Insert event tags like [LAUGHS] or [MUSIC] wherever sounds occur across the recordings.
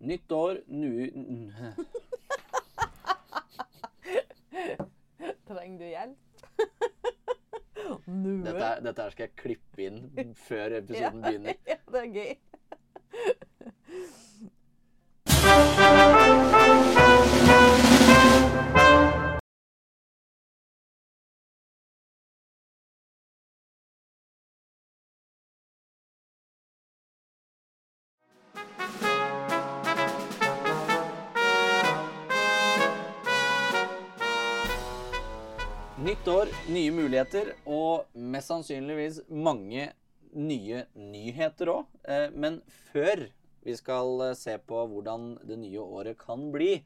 Nytt år, nu... [LAUGHS] Trenger du hjelp? [LAUGHS] Dette, her- dette her skal jeg klippe inn før episoden [LAUGHS] begynner. Ja, det er gøy. Nye muligheter og mest sannsynligvis mange nye nyheter òg. Men før vi skal eh, se på hvordan det nye året kan bli,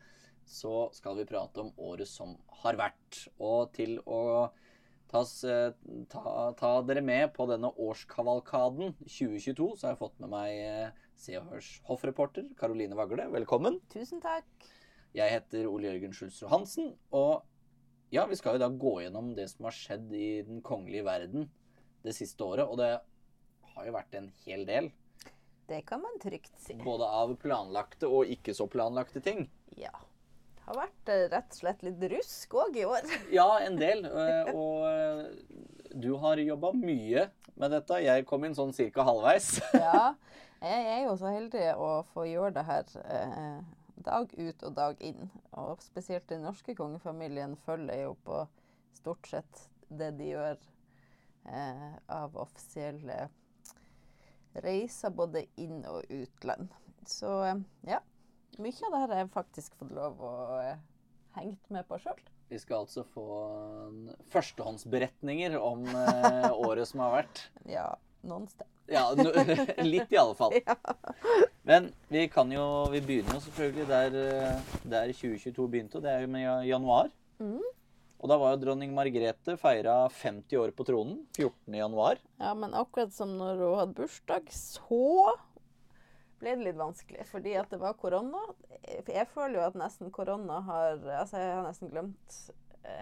så skal vi prate om året som har vært. Og til å tas, eh, ta, ta dere med på denne årskavalkaden 2022, så har jeg fått med meg eh, Se og Hørs hoffreporter Karoline Vagle. Velkommen. Tusen takk. Jeg heter Ole Jørgen Schulzrud Hansen, og ja, vi skal jo da gå gjennom det som har skjedd i den kongelige verden det siste året, og det har jo vært en hel del. Det kan man trygt si. Både av planlagte og ikke så planlagte ting. Ja. Det har vært eh, rett og slett litt rusk òg i år. [LAUGHS] Ja, en del. eh, Og eh, du har jobba mye med dette. Jeg kom inn sånn cirka halvveis. Ja. [LAUGHS] Jeg er jo så heldig å få gjøre det her dag ut og dag inn. Og spesielt den norske kongefamilien følger jo på stort sett det de gjør eh, av offisielle reiser både inn- og utland. Så eh, ja. Mye av det her har jeg faktisk fått lov å eh, hengt med på sjøl. Vi skal altså få førstehåndsberetninger om eh, året som har vært. Ja, noen sted. Ja, no, [LAUGHS] litt i alle fall. [LAUGHS] Ja. Men vi kan jo Vi begynner jo selvfølgelig der, eh, der 2022 begynte, det er jo med januar. Mm. Og da var jo dronning Margrethe feira 50 år på tronen 14. januar. Ja, men akkurat som når hun hadde bursdag, så ble det litt vanskelig. Fordi at det var korona. Jeg føler jo at nesten korona har Altså, jeg har nesten glemt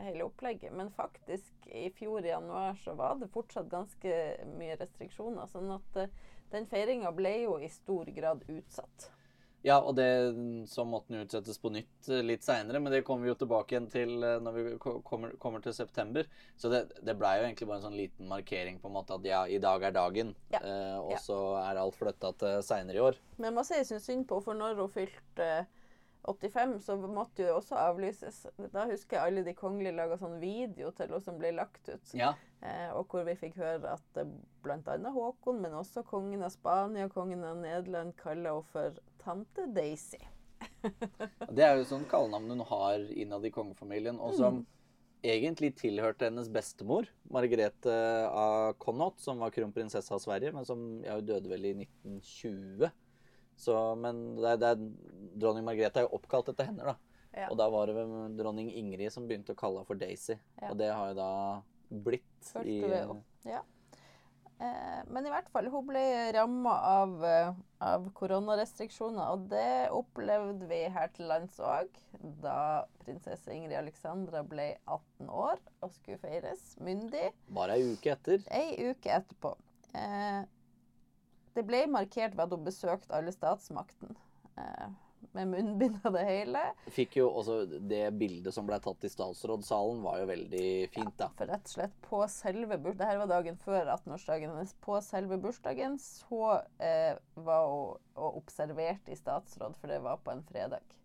hele opplegget. Men faktisk, i fjor i januar så var det fortsatt ganske mye restriksjoner. Sånn at eh, den feiringa ble jo i stor grad utsatt. Ja, og det så måtte den utsettes på nytt eh, litt seinere, men det kommer vi jo tilbake igjen til eh, når vi kommer, kommer til september. Så det, det blei jo egentlig bare en sånn liten markering på en måte at ja, i dag er dagen. Ja. Eh, og Ja. så er alt flytta til seinere i år. Men masse jeg syns synd på, for når hun fylte eh, 85, så måtte jo også avlyses. Da husker jeg alle de kongelige laga sånn video til oss som ble lagt ut. Ja. Eh, og hvor vi fikk høre at eh, bl.a. Håkon, men også kongen av Spania kongen av Nederland kaller henne for tante Daisy. Det er jo sånn kallenavn hun har innad i kongefamilien, og som egentlig tilhørte hennes bestemor, Margrethe av Connaught, som var kronprinsesse av Sverige, men som ja, døde vel i 1920. Så, men det det dronning Margrethe er jo oppkalt etter henne, da. Ja. Og da var det vel dronning Ingrid som begynte å kalle henne for Daisy. Ja. Og det har jo da blitt Først, i. Ja. Eh, men i hvert fall, hun ble ramma av, eh, av koronarestriksjoner, og det opplevde vi her til lands òg. Da prinsesse Ingrid Alexandra ble 18 år og skulle feires myndig. bare ei uke etter. Ei uke etterpå. Eh, det ble markert ved at hun besøkte alle statsmakten. Eh, med munnbind og det hele. Fikk jo også Det bildet som ble tatt i statsrådssalen, var jo veldig fint, da. Ja, For rett og slett på selve bursdagen det her var dagen før 18-årsdagen hennes. På selve bursdagen så eh, var hun og observerte i statsråd, for det var på en fredag.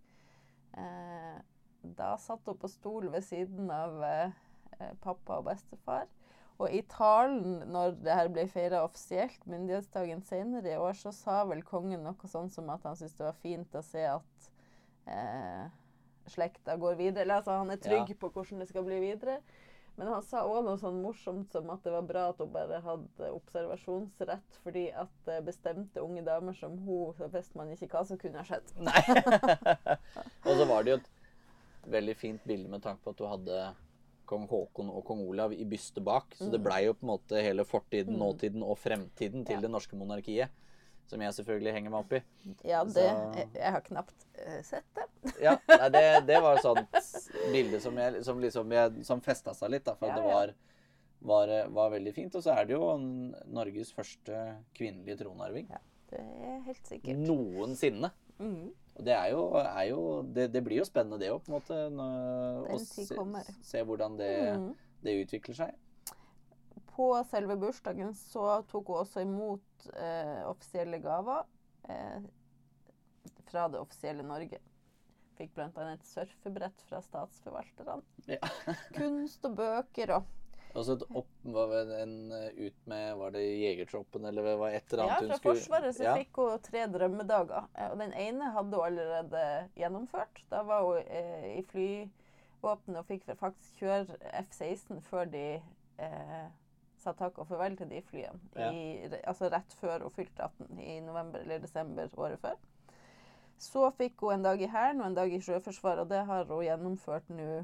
Eh, da satt hun på stol ved siden av eh, eh, pappa og bestefar. Og i talen når det her ble feira offisielt, myndighetsdagen senere i år, så sa vel kongen noe sånn som at han syntes det var fint å se at eh, slekta går videre. Eller altså han er trygg Ja. på hvordan det skal bli videre. Men han sa òg noe sånn morsomt som at det var bra at hun bare hadde observasjonsrett, fordi at eh, bestemte unge damer som hun, så visste man ikke hva som kunne ha skjedd. Nei. [LAUGHS] og så var det jo et veldig fint bilde med tanke på at du hadde kong Haakon og kong Olav i bystet bak. Så det blei jo på en måte hele fortiden, nåtiden og fremtiden til det norske monarkiet. Som jeg selvfølgelig henger meg opp i. Ja, det, jeg, jeg har knapt uh, sett det. [LAUGHS] Ja, nei, det, det var et sånt bilde som, jeg, som liksom jeg, som festa seg litt. Da, for Ja, det var, var, var veldig fint. Og så er det jo Norges første kvinnelige tronarving Ja, det er helt sikkert. noensinne. Mhm. Og det er jo, er jo det, det blir jo spennende, det òg, på en måte. Når, å se, se hvordan det, Mm. det utvikler seg. På selve bursdagen så tok hun også imot eh, offisielle gaver eh, fra det offisielle Norge. Fikk bl.a. et surfebrett fra statsforvalterne. Ja. [LAUGHS] Kunst og bøker og Og så et opp, var vel en eh, ut med Var det Jegertroppen, eller hva et eller Ja, annet hun fra Forsvaret så ja. fikk hun tre drømmedager. eh, Og den ene hadde hun allerede gjennomført. Da var hun eh, i flyvåpenet og fikk faktisk kjøre F-16 før de eh, sa takk og farvel til de flyene. Ja. I, altså rett før hun fylte 18, i november eller desember året før. Så fikk hun en dag i Hæren og en dag i Sjøforsvaret, og det har hun gjennomført nå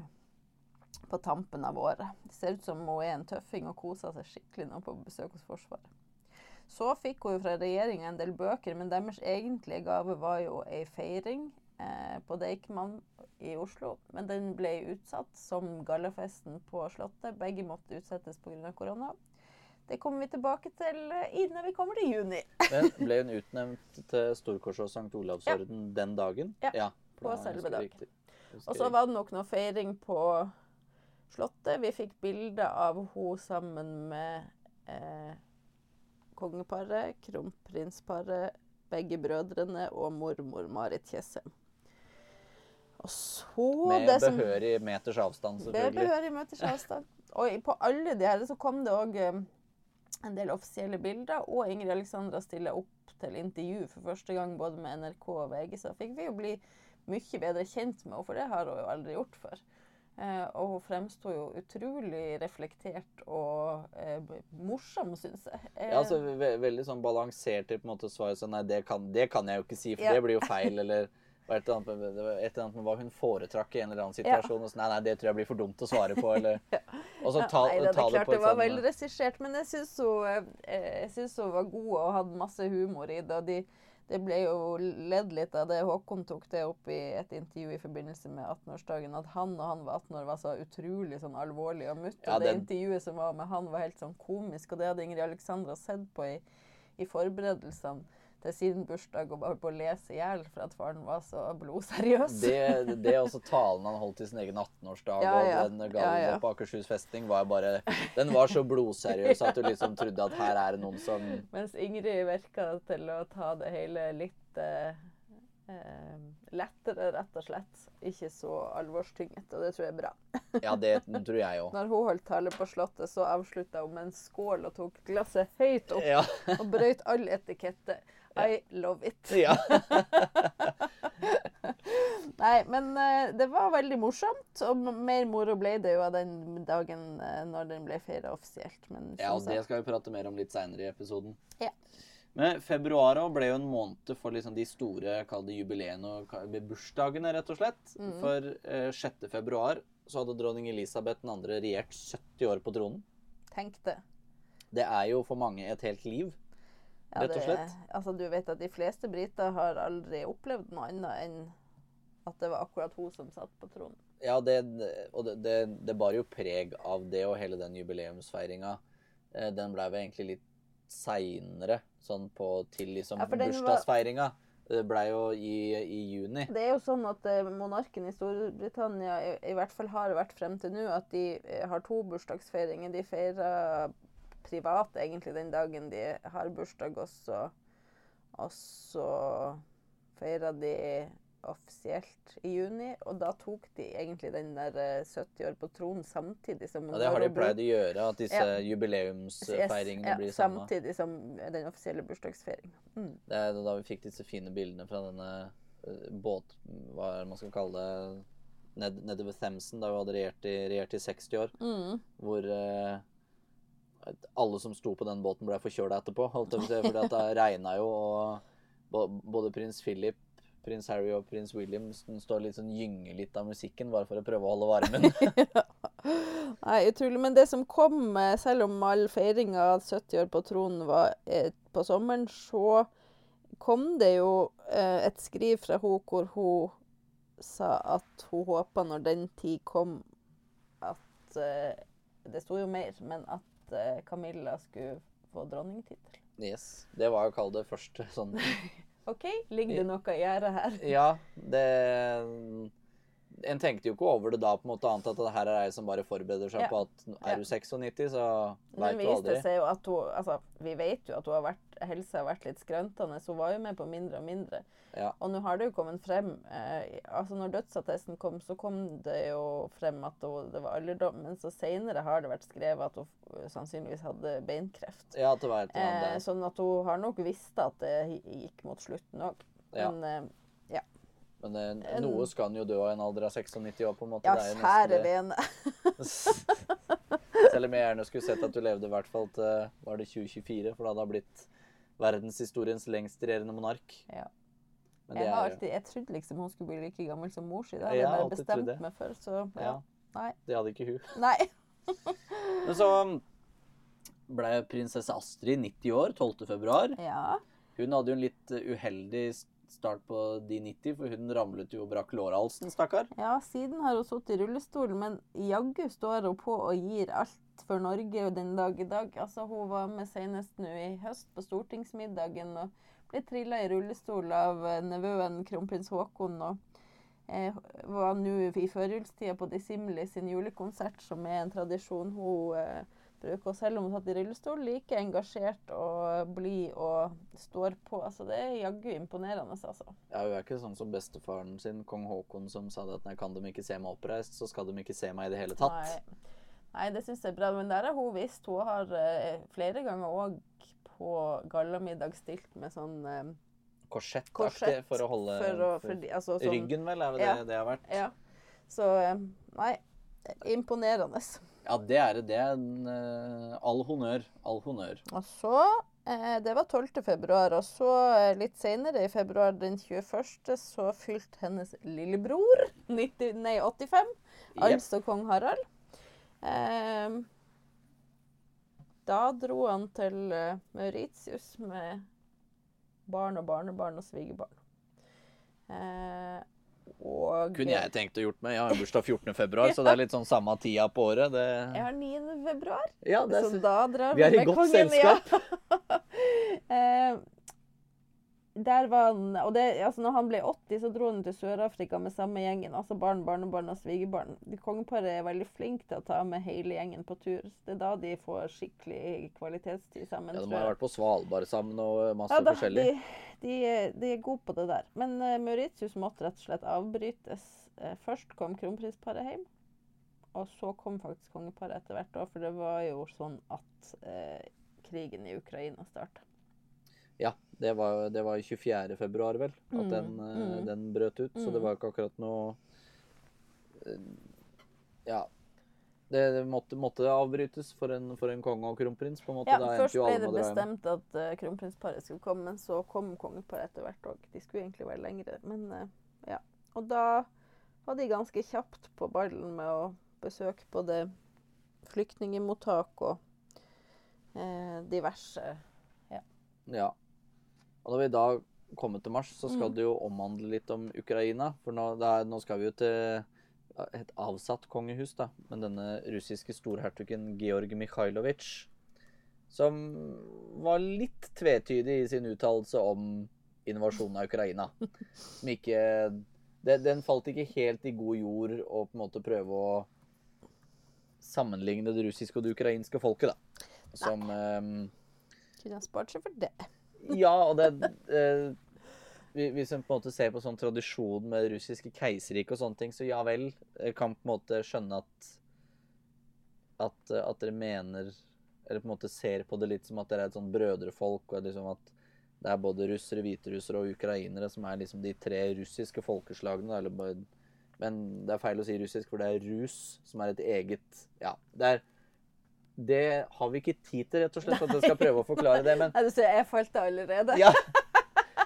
på tampen av året. Det ser ut som hun er en tøffing og koser seg skikkelig nå på besøk hos Forsvaret. Så fikk hun fra regjeringa en del bøker, men deres egentlige gave var jo ei feiring eh, på Deichman i Oslo. Men den ble utsatt, som gallafesten på Slottet. Begge måtte utsettes pga. korona. Det kommer vi tilbake til eh, innen vi kommer til juni. [LAUGHS] Men ble hun utnevnt til Storkors og St. Olavsorden den dagen? Ja, ja på selve dagen. Og så var det nok noe feiring på Slottet. Vi fikk bilder av henne sammen med eh, kongeparet, kronprinsparet, begge brødrene og mormor Marit Tjessem. Og så Med det som behørig meters avstand, selvfølgelig. Med behørig meters avstand. Og på alle de her så kom det òg en del offisielle bilder, og Ingrid Alexandra stiller opp til intervju for første gang både med NRK og VG. Så fikk vi jo bli mye bedre kjent med henne, for det har hun jo aldri gjort før. Eh, og hun fremsto jo utrolig reflektert og eh, morsom, syns jeg. Eh, Ja, altså ve Veldig sånn balansert til på en måte svaret sånn Nei, det kan, det kan jeg jo ikke si, for Ja. det blir jo feil, [LAUGHS] eller et eller, annet, et eller annet med hva hun foretrakk i en eller annen situasjon. Og så, nei, nei, det tror jeg blir for dumt å svare på, eller [LAUGHS] Og så ta, Nei, det ta det, det på det et var sånn regissert, men jeg syns hun, eh, hun var god og hadde masse humor i det. og de, Det ble jo ledd litt av det. Håkon tok det opp i et intervju i forbindelse med 18-årsdagen, at han og han var 18 år, var så utrolig sånn alvorlig og mutt. Ja, og det den- intervjuet som var med han, var helt sånn komisk, og det hadde Ingrid Alexandra sett på i, i forberedelsene til sin bursdag og bare på å lese i hjel for at faren var så blodseriøs. Det, det også talen han holdt til sin egen 18-årsdag, Ja, ja. og den gallen ja. på Akershus festning, var bare Den var så blodseriøs at du liksom trodde at her er det noen som Mens Ingrid virka til å ta det hele litt eh, eh, lettere, rett og slett. Ikke så alvorstynget, og det tror jeg er bra. Ja, det tror jeg òg. Når hun holdt tale på Slottet, så avslutta hun med en skål og tok glasset høyt opp Ja. og brøyt all etikette. I love it. [LAUGHS] ja. [LAUGHS] Nei, men eh, det var veldig morsomt, og mer moro ble det jo av den dagen eh, når den ble feira offisielt. Men Ja, og det skal vi prate mer om litt seinere i episoden. Ja. Men februar ble jo en måned for liksom de store jubileene og bursdagene, rett og slett. Mm. For eh, 6. februar så hadde dronning Elisabeth 2. regjert 70 år på tronen. Tenk det. Det er jo for mange et helt liv. Ja, Rett og slett. Altså, du vet at de fleste briter har aldri opplevd noe annet enn at det var akkurat hun som satt på tronen. Ja, det, og det, det, det bar jo preg av det og hele den jubileumsfeiringa. Eh, Den blei vel egentlig litt seinere, sånn på til liksom Ja, bursdagsfeiringa. Det blei jo i, i juni. Det er jo sånn at eh, monarken i Storbritannia i, i hvert fall har vært frem til nå at de eh, har to bursdagsfeiringer. De feirer privat egentlig den dagen de har bursdag, og så, og så feira de offisielt i juni. Og da tok de egentlig den der eh, 70 år på tronen samtidig som Ja, det har de pleid å gjøre, at disse Ja. jubileumsfeiringene ja, blir samme. Samtidig som den offisielle bursdagsfeiringa. Mm. Det er da vi fikk disse fine bildene fra denne eh, båt... Hva er det man skal kalle det? Ned, nede ved Themsen, da hun hadde regjert i, regjert i 60 år. Mm. Hvor eh, alle som sto på den båten, ble forkjøla etterpå. Holdt jeg på fordi det regna jo, og både prins Philip, prins Harry og prins William står litt sånn gynger litt av musikken bare for å prøve å holde varmen. [LAUGHS] Nei, utrolig. Men det som kom, eh, selv om all feiringa av 70 år på tronen var eh, på sommeren, så kom det jo eh, et skriv fra henne hvor hun sa at hun håpa når den tid kom, at Det sto jo mer, men at eh, Camilla skulle få dronningtittel. yes. Det var jo kall det første sånn [LAUGHS] OK, ligger det noe i gjerdet her? Ja, det En tenkte jo ikke over det da, på en måte, annet at det her er ei som bare forbereder seg Ja. på at er du 96, så veit du aldri. hun Altså, vi vet jo at hun har vært, helsa har vært litt skrøntende. så Hun var jo med på mindre og mindre. Ja. Og nå har det jo kommet frem eh, altså Når dødsattesten kom, så kom det jo frem at hun, det var alderdom. Men så seinere har det vært skrevet at hun sannsynligvis hadde beinkreft. Ja, det var et eller Eh, annet der. sånn at hun har nok visst at det gikk mot slutten òg. Ja. Men eh, Men det, en- noe skal han jo dø av en alder av 96 år, på en måte. ja, kjære vene. [LAUGHS] Selv om jeg gjerne skulle sett at du levde i hvert fall til var det 2024, for da hadde det blitt verdenshistoriens lengstregjerende monark. Ja. Men Jeg, har alltid, jeg trodde liksom hun skulle bli like gammel som mor si. Det hadde Jeg bare bestemt det. meg for. Så ja. Ja, Nei. det hadde ikke hun. [LAUGHS] Nei. [LAUGHS] Men så ble prinsesse Astrid 90 år 12. februar. Ja. Hun hadde jo en litt uheldig uheldig start på de 90, for hun ramlet jo og brakk lårhalsen, stakkar. ja, siden har hun sittet i rullestol, men jaggu står hun på og gir alt for Norge den dag i dag. Altså, hun var med senest nå i høst på stortingsmiddagen og ble trilla i rullestol av eh, nevøen kronprins Haakon. og eh, var nå i førjulstida på Dissimli sin julekonsert, som er en tradisjon hun eh, bruker. Og selv om hun satt i rullestol, like engasjert og blid og står på. Altså, det er jaggu imponerende, altså. Ja, hun er ikke sånn som bestefaren sin, kong Haakon, som sa det at nei, kan de ikke se meg oppreist, så skal de ikke se meg i det hele tatt. Nei, Nei det syns jeg er bra. Men der har hun visst. Hun har uh, flere ganger òg på gallamiddag stilt med sånn uh, Korsettaktig korsett. for å holde for å, for de, altså, sånn, Ryggen, vel, er det Ja. det det har vært? Ja. Så eh, Nei, imponerende. Ja, det er det. En eh, all honnør. All honnør. Og så eh, Det var 12. februar. Og så eh, litt senere, i februar den 21., så fylte hennes lillebror 90, nei, 85. yep. Altså kong Harald. Eh, da dro han til Mauritius med barn og barnebarn og svigerbarn. Eh, og Kunne jeg tenkt å gjort meg. Jeg har bursdag [LAUGHS] 14. februar, så det er litt sånn samme tida på året. Det... Jeg har 9. februar. Ja, det Så da drar Vi er i godt kongen, selskap. Ja. [LAUGHS] der var han Og det, altså når han ble 80, så dro han til Sør-Afrika med samme gjengen. Altså barn, barnebarn og svigerbarn. De Kongeparet er veldig flinke til å ta med hele gjengen på tur. Det er da de får skikkelig kvalitetstid sammen. Ja, de har vært på Svalbard sammen og masse Ja da, forskjellig. de, de, de er gode på det der. Men uh, Mauritius måtte rett og slett avbrytes. Uh, først kom kronprinsparet hjem, og så kom faktisk kongeparet etter hvert. da, For det var jo sånn at uh, krigen i Ukraina starta. Ja, det var, det var 24. februar, vel, at Mm, den, eh, mm. den brøt ut. Så det Mm. var ikke akkurat noe eh, Ja. Det, det måtte, måtte avbrytes for en, for en konge og kronprins, på en måte. Ja, da først ble det bestemt at uh, kronprinsparet skulle komme, men så kom kongeparet etter hvert òg. De skulle egentlig være lengre, men uh, ja. Og da var de ganske kjapt på ballen med å besøke både flyktningemottak og uh, diverse Ja. Og når vi da kommer til mars, så skal Mm. det jo omhandle litt om Ukraina. For nå, er, nå skal vi jo til et avsatt kongehus, da. Men denne russiske storhertugen Georg Mikhailovitsj, som var litt tvetydig i sin uttalelse om invasjonen av Ukraina. Som ikke det, Den falt ikke helt i god jord å på en måte prøve å sammenligne det russiske og det ukrainske folket, da. Som ehm, Kunne ha spart seg for det. Ja, og det eh, Hvis en på en måte ser på sånn tradisjon med russiske keiserrike og sånne ting, så ja vel, jeg kan på en måte skjønne at at, eh, at dere mener Eller på en måte ser på det litt som at dere er et sånn brødrefolk, og liksom at det er både russere, hviterussere og ukrainere som er liksom de tre russiske folkeslagene. Eller men det er feil å si russisk, for det er rus som er et eget Ja. Det er det har vi ikke tid til, rett og slett, at jeg skal prøve å forklare det. Men [LAUGHS] Nei, du ser, jeg falt allerede. ja. [LAUGHS]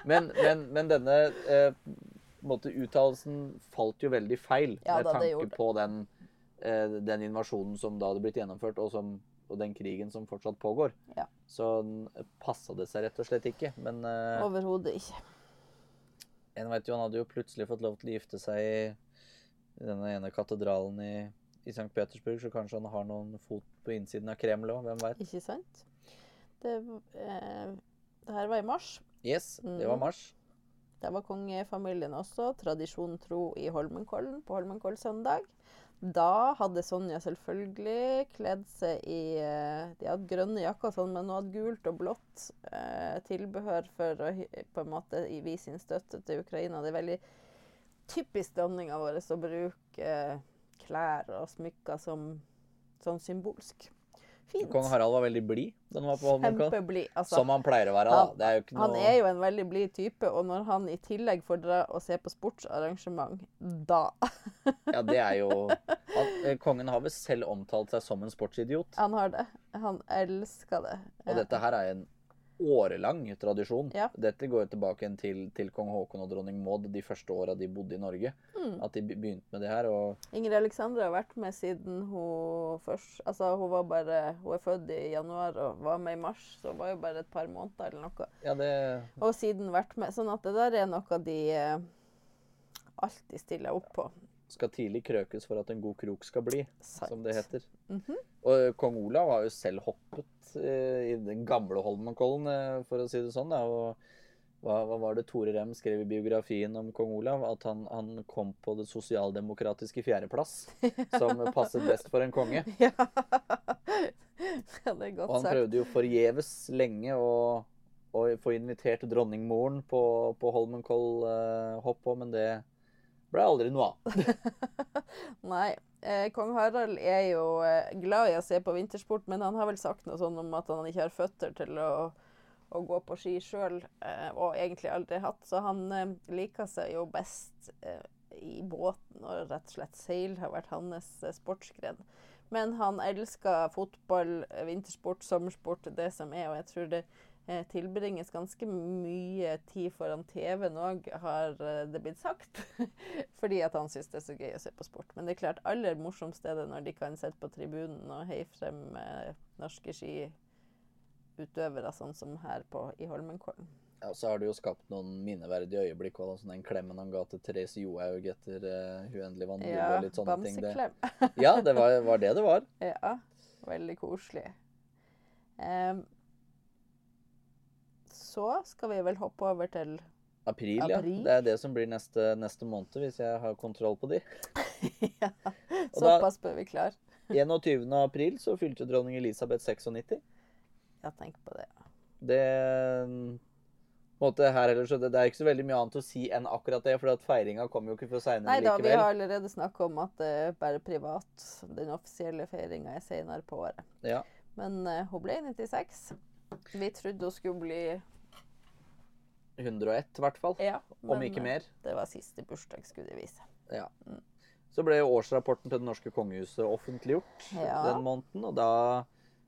Men, men, men denne eh, uttalelsen falt jo veldig feil Ja med da, tanke på den, eh, den invasjonen som da hadde blitt gjennomført, og, som, og den krigen som fortsatt pågår. Ja. Så passa det seg rett og slett ikke. Men eh, Overhodet ikke. en vet jo, han hadde jo plutselig fått lov til å gifte seg i denne ene katedralen i, i St. Petersburg, så kanskje han har noen fot på innsiden av Kreml òg, hvem veit. Ikke sant? Det, eh, det her var i mars. Yes, det var mars. mars. Der var kongefamilien også, tradisjon tro, i Holmenkollen på Holmenkollsøndag. Da hadde Sonja selvfølgelig kledd seg i eh, De hadde grønne jakker, sånn, men hun hadde gult og blått eh, tilbehør for å på en måte vise sin støtte til Ukraina. Det er veldig typisk dronninga vår å bruke eh, klær og smykker som sånn symbolsk. Fint. Kong Harald var veldig blid da. Altså, Som han pleier å være. da. han- Det er noe han er jo en veldig blid type, og når han i tillegg får dra og se på sportsarrangement, da [LAUGHS] Ja, det er jo [LAUGHS] han, eh, Kongen har vel selv omtalt seg som en sportsidiot. Han har det. Han elsker det. Og dette her er en årelang tradisjon. Ja. Dette går jo tilbake til, til kong Haakon og dronning Maud de første åra de bodde i Norge. Mm. At de begynte med det her. Ingrid Alexandra har vært med siden hun først Altså, hun var bare Hun er født i januar og var med i mars, så hun var jo bare et par måneder eller noe. ja, det Og siden vært med. Sånn at det der er noe de eh, alltid stiller opp på. Skal tidlig krøkes for at en god krok skal bli, Sant. som det heter. Mhm. Og eh, kong Olav har jo selv hoppet eh, i den gamle Holmenkollen, eh, for å si det sånn. Da. Og hva, hva var det Tore Rem skrev i biografien om kong Olav? At han, han kom på det sosialdemokratiske fjerdeplass, som [LAUGHS] passet best for en konge. [LAUGHS] Ja. det er Og godt han prøvde jo forgjeves lenge å, å få invitert dronningmoren på, på Holmenkoll-hopp òg, men det ble aldri noe av. [LAUGHS] Nei. Eh, Kong Harald er jo eh, glad i å se på vintersport, men han har vel sagt noe sånn om at han ikke har føtter til å, å gå på ski sjøl, eh, og egentlig aldri hatt. Så han eh, liker seg jo best eh, i båten, og rett og slett seil har vært hans eh, sportsgren. Men han elsker fotball, vintersport, sommersport, det som er, og jeg tror det eh, tilbringes ganske mye tid foran TV-en òg, har eh, det blitt sagt. [LAUGHS] Fordi at han syns det er så gøy å se på sport. Men det er klart aller morsomst er det når de kan sitte på tribunen og heie frem eh, norske skiutøvere, sånn som her på, i Holmenkollen. Ja, så har det jo skapt noen minneverdige øyeblikk. Og sånn den klemmen han ga til Therese Johaug etter uh, 'Uendelig endelig Ja, og litt sånne ting. Det. bamseklem. Ja, det var, var det det var. [LAUGHS] Ja, veldig koselig. Em, så skal vi vel hoppe over til April, April? ja. Det er det som blir neste, neste måned, hvis jeg har kontroll på de. [LAUGHS] ja, Såpass bør vi klare. 21. april så fylte dronning Elisabeth 96. Ja, tenk på det. Det måte her ellers, så det, det er ikke så veldig mye annet å si enn akkurat det, for feiringa kommer jo ikke før Nei da, vi har allerede snakka om at det er bare privat. Den offisielle feiringa er senere på året. Ja. Men uh, hun ble 96. Vi trodde hun skulle bli 101 i hvert fall. Ja, Om ikke eh, mer. Det var siste bursdag, skulle de vise. Ja. Så ble årsrapporten til det norske kongehuset offentliggjort Ja. den måneden, og da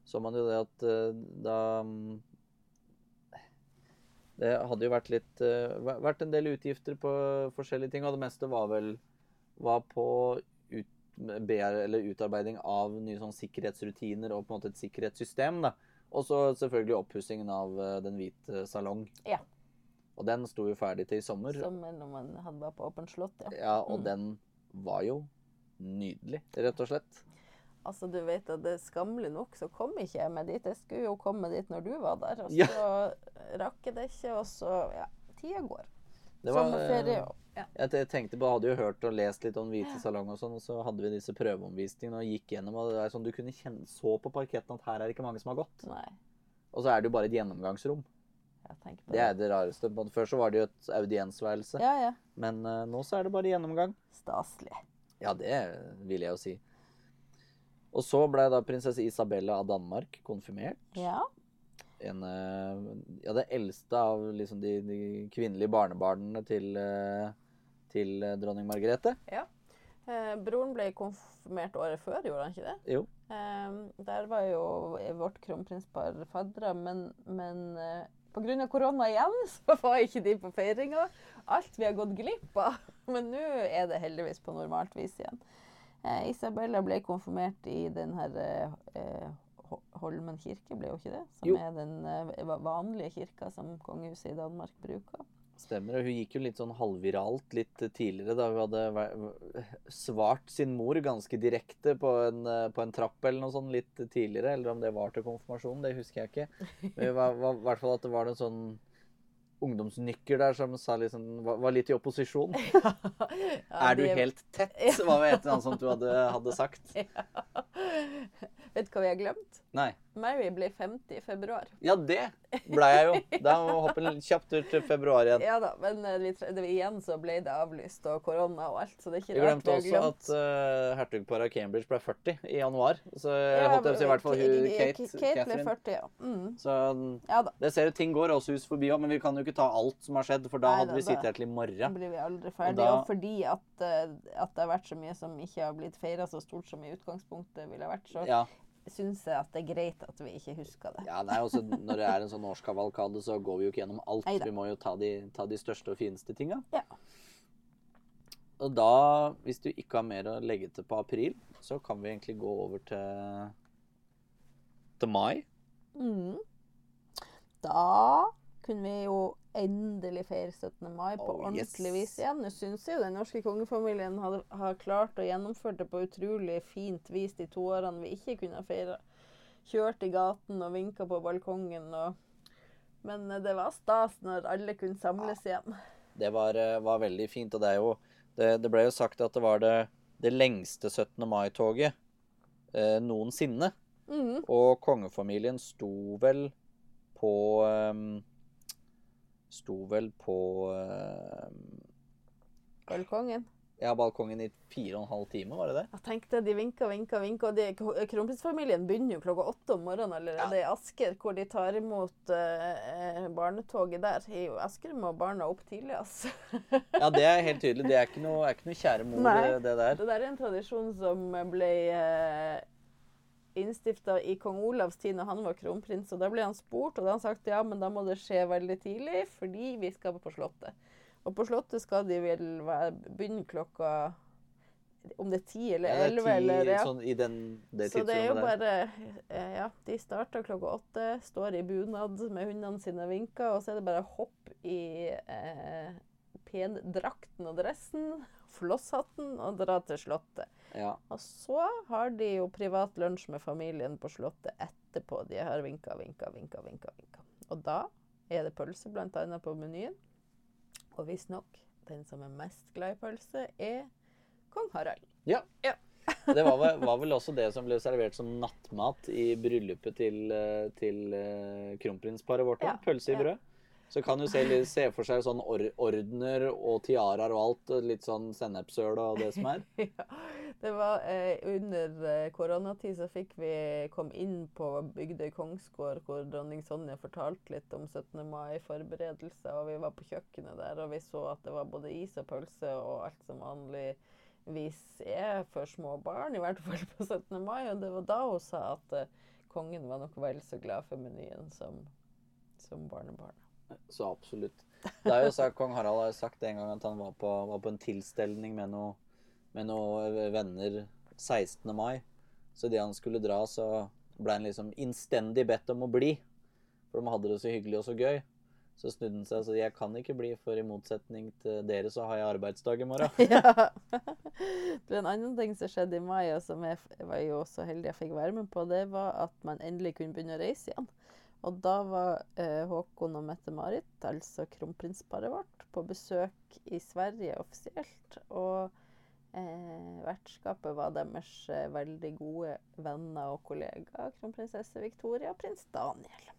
så man jo det at eh, da mm, Det hadde jo vært litt eh, vært en del utgifter på forskjellige ting, og det meste var vel var på ut, eller utarbeiding av nye sånn sikkerhetsrutiner og på en måte et sikkerhetssystem. da. Og så selvfølgelig oppussingen av eh, Den hvite salong. Ja. Og den sto jo ferdig til i sommer. Som når man hadde vært på åpent slott, ja. Ja, og Mm. den var jo nydelig, rett og slett. Altså, du vet at det er skammelig nok, så kom ikke jeg med dit. Jeg skulle jo komme dit når du var der, og Ja. så rakk jeg det ikke, og så Ja, tida går. Det var, Sommerferie eh, og ja. Jeg tenkte på, hadde jo hørt og lest litt om Hvite salong og sånn, og så hadde vi disse prøveomvisningene og gikk gjennom, og det er sånn du kunne kjenne så på parketten at her er det ikke mange som har gått. Nei, Og så er det jo bare et gjennomgangsrom. på Det er det rareste. Før så var det jo et audiensværelse, Ja, ja. men uh, nå så er det bare gjennomgang. Staselig. Ja, det vil jeg jo si. Og så ble da prinsesse Isabella av Danmark konfirmert. Ja. en, uh, ja, det eldste av liksom de, de kvinnelige barnebarnene til, eh, til eh, dronning Margrethe. Eh, broren ble konfirmert året før, gjorde han ikke det? Jo. Eh, der var jo vårt kronprinspar fadra, men, men eh, pga. korona igjen, [LAUGHS] så var ikke de på feiringa. Alt vi har gått glipp av. [LAUGHS] Men nå er det heldigvis på normalt vis igjen. Eh, Isabella ble konfirmert i den her eh, eh, Holmen kirke, ble jo ikke det? Som Jo. er den eh, vanlige kirka som kongehuset i Danmark bruker. Stemmer. Og hun gikk jo litt sånn halvviralt litt tidligere, da hun hadde svart sin mor ganske direkte på en, på en trapp eller noe sånt litt tidligere. Eller om det var til konfirmasjonen, det husker jeg ikke. Men var, var i hvert fall at det var en sånn ungdomsnykker der som sa liksom, var, var litt i opposisjon. [LAUGHS] Ja, er du de- helt tett? var jo et eller annet sånt du hadde, hadde sagt. [LAUGHS] Vet du hva vi har glemt? Nei. Mary blir 50 i februar. Ja, det ble jeg jo. Da må vi hoppe kjapt ut til februar igjen. Ja da, men eh, vi, det, igjen så ble det avlyst, og korona og alt, så det er ikke Vi rart glemte vi glemte også at uh, hertugparet av Cambridge ble 40 i januar. Så jeg Ja, holdt jeg å si i hvert fall hun, Kate, Kate ble 40, ja. Mm. Så Ja da. det ser ut ting går oss hus forbi òg, men vi kan jo ikke ta alt som har skjedd, for da Nei, hadde da- vi sittet her til i morgen. blir vi aldri Og ferdige. da- Og, fordi at, eh, at det har vært så mye som ikke har blitt feira så stort som i utgangspunktet ville vært, så Ja. Syns jeg at det er greit at vi ikke husker det. ja, nei, også Når det er en sånn årskavalkade, så går vi jo ikke gjennom alt. Neida. Vi må jo ta de, ta de største og fineste tinga. Ja. Og da, hvis du ikke har mer å legge til på april, så kan vi egentlig gå over til til mai. Mm. Da kunne vi jo endelig feire 17. mai på Oh, yes. ordentlig vis igjen. Nå syns jeg jo den norske kongefamilien har, har klart å gjennomføre det på utrolig fint vis de to årene vi ikke kunne feire. Kjørt i gaten og vinka på balkongen og Men eh, det var stas når alle kunne samles igjen. Det var, eh, var veldig fint, og det er jo Det, det ble jo sagt at det var det, det lengste 17. mai-toget eh, noensinne. Mm. Og kongefamilien sto vel på ehm, Sto vel på ehm, Balkongen. ja, balkongen i fire og en halv time, var det det? Jeg tenkte de vinka, vinka, vinka. Og kronprinsfamilien begynner jo klokka åtte om morgenen allerede i Asker, hvor de tar imot uh, barnetoget der. I Asker må barna opp tidlig, altså. [LAUGHS] Ja, det er helt tydelig. Det er ikke noe, er ikke noe kjære mor, Nei. det, det der. Det der er en tradisjon som ble eh, innstifta i kong Olavs tid når han var kronprins. Og da ble han spurt, og da har han sagt ja, men da må det skje veldig tidlig, fordi vi skal på Slottet. Og på Slottet skal de vel begynne klokka om det er ti eller er elleve, eller ja. sånn i den, det Så det er jo bare eh, Ja, de starter klokka åtte, står i bunad med hundene sine vinker, og så er det bare hopp i eh, pendrakten og dressen, flosshatten, og dra til Slottet. Ja. Og så har de jo privat lunsj med familien på Slottet etterpå. De har vinka, vinka, vinka, vinka. vinka. Og da er det pølse annet på menyen. Og visstnok den som er mest glad i pølse, er kong Harald. ja. Ja. [LAUGHS] Det var vel, var vel også det som ble servert som nattmat i bryllupet til, eh, til eh, kronprinsparet vårt. Ja, Pølse i ja. brød. Så kan du se, se for seg sånn or ordener og tiaraer og alt. Litt sånn sennepsøl og det som er. [LAUGHS] ja. Det var eh, under eh, koronatid så fikk vi komme inn på Bygdøy kongsgård, hvor dronning Sonja fortalte litt om 17. mai-forberedelser. Og vi var på kjøkkenet der, og vi så at det var både is og pølse og alt som vanligvis er for små barn, i hvert fall på 17. mai. Og det var da hun sa at eh, kongen var nok vel så glad for menyen som, som barnebarnet. Så absolutt. Det er jo sagt, Kong Harald har sagt en gang at han var på, var på en tilstelning med noen noe venner 16. mai. Så idet han skulle dra, så ble han liksom innstendig bedt om å bli. For de hadde det så hyggelig og så gøy. Så snudde han seg og sa jeg kan ikke bli, for i motsetning til dere så har jeg arbeidsdag i morgen. [LAUGHS] ja. Er en annen ting som skjedde i mai, og som jeg var jo så heldig jeg fikk være med på, det var at man endelig kunne begynne å reise igjen. Og da var eh, Håkon og Mette-Marit, altså kronprinsparet vårt, på besøk i Sverige offisielt. Og eh, vertskapet var deres eh, veldig gode venner og kollegaer, kronprinsesse Victoria og prins Daniel.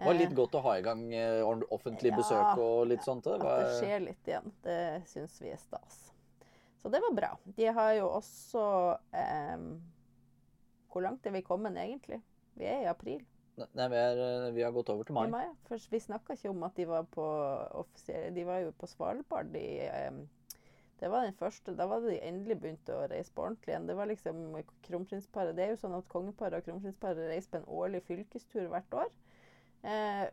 Det var litt Eh, godt å ha i gang offentlig besøk Ja, og litt sånt. Det At det skjer litt igjen. Det syns vi er stas. Så det var bra. De har jo også eh, Hvor langt er vi kommet egentlig? Vi er i april. Nei, vi, er, eh, vi har gått over til mai. mai. For vi snakka ikke om at de var på De var jo på Svalbard i um, det var den første, Da var det de endelig begynte å reise på ordentlig igjen. Det var liksom kronprinsparet. Det er jo sånn at kongeparet og kronprinsparet reiser på en årlig fylkestur hvert år. Eh,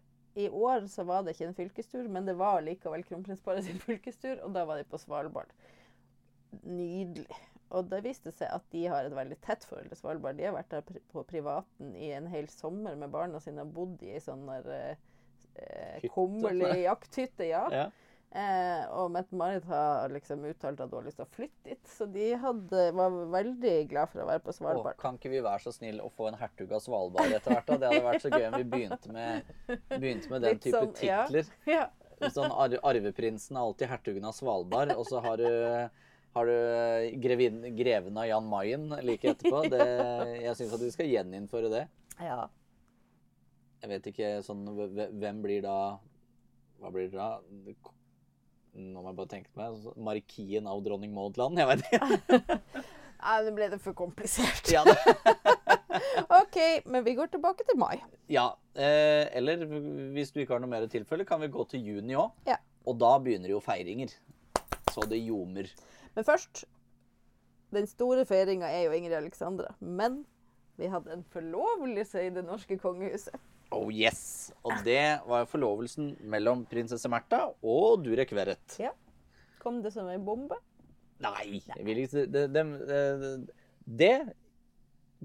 I år så var det ikke en fylkestur, men det var likevel kronprinsparet sin fylkestur, og da var de på Svalbard. Nydelig. Og det viste seg at de har et veldig tett forhold til Svalbard. De har vært der på privaten i en hel sommer med barna sine og bodd i ei sånn der eh, eh, kummerlig sånn. jakthytte. Ja. Ja. Eh, og Mette-Marit har liksom uttalt at hun har lyst til å flytte dit. Så de hadde, var veldig glad for å være på Svalbard. Svalbard. kan ikke vi være så snill å få en hertug av Svalbard etter hvert? da? Det hadde vært så gøy om vi begynte med, begynte med den Litt type sånn, ja. titler. Ja. Sånn ar Arveprinsen er alltid hertugen av Svalbard, og så har du, har du grevin, greven av Jan Mayen like etterpå. Det, jeg syns at vi skal gjeninnføre det. ja. Jeg vet ikke sånn Hvem blir da Hva blir det da? Nå må jeg bare tenke meg. Markien av dronning Maud Land? Jeg vet ikke. [LAUGHS] Nei, nå ble det for komplisert. Ja, det. [LAUGHS] OK, men vi går tilbake til mai. Ja, eh, eller hvis du ikke har noe mer tilfelle, kan vi gå til juni òg. Ja. Og da begynner jo feiringer. Så det ljomer. Men først Den store feiringa er jo Ingrid Alexandra. Men vi hadde en forlovelse i det norske kongehuset. Oh yes! Og det var forlovelsen mellom prinsesse Märtha og Durek Verrett. Ja. Kom det som en bombe? Nei, ikke det, det, det, det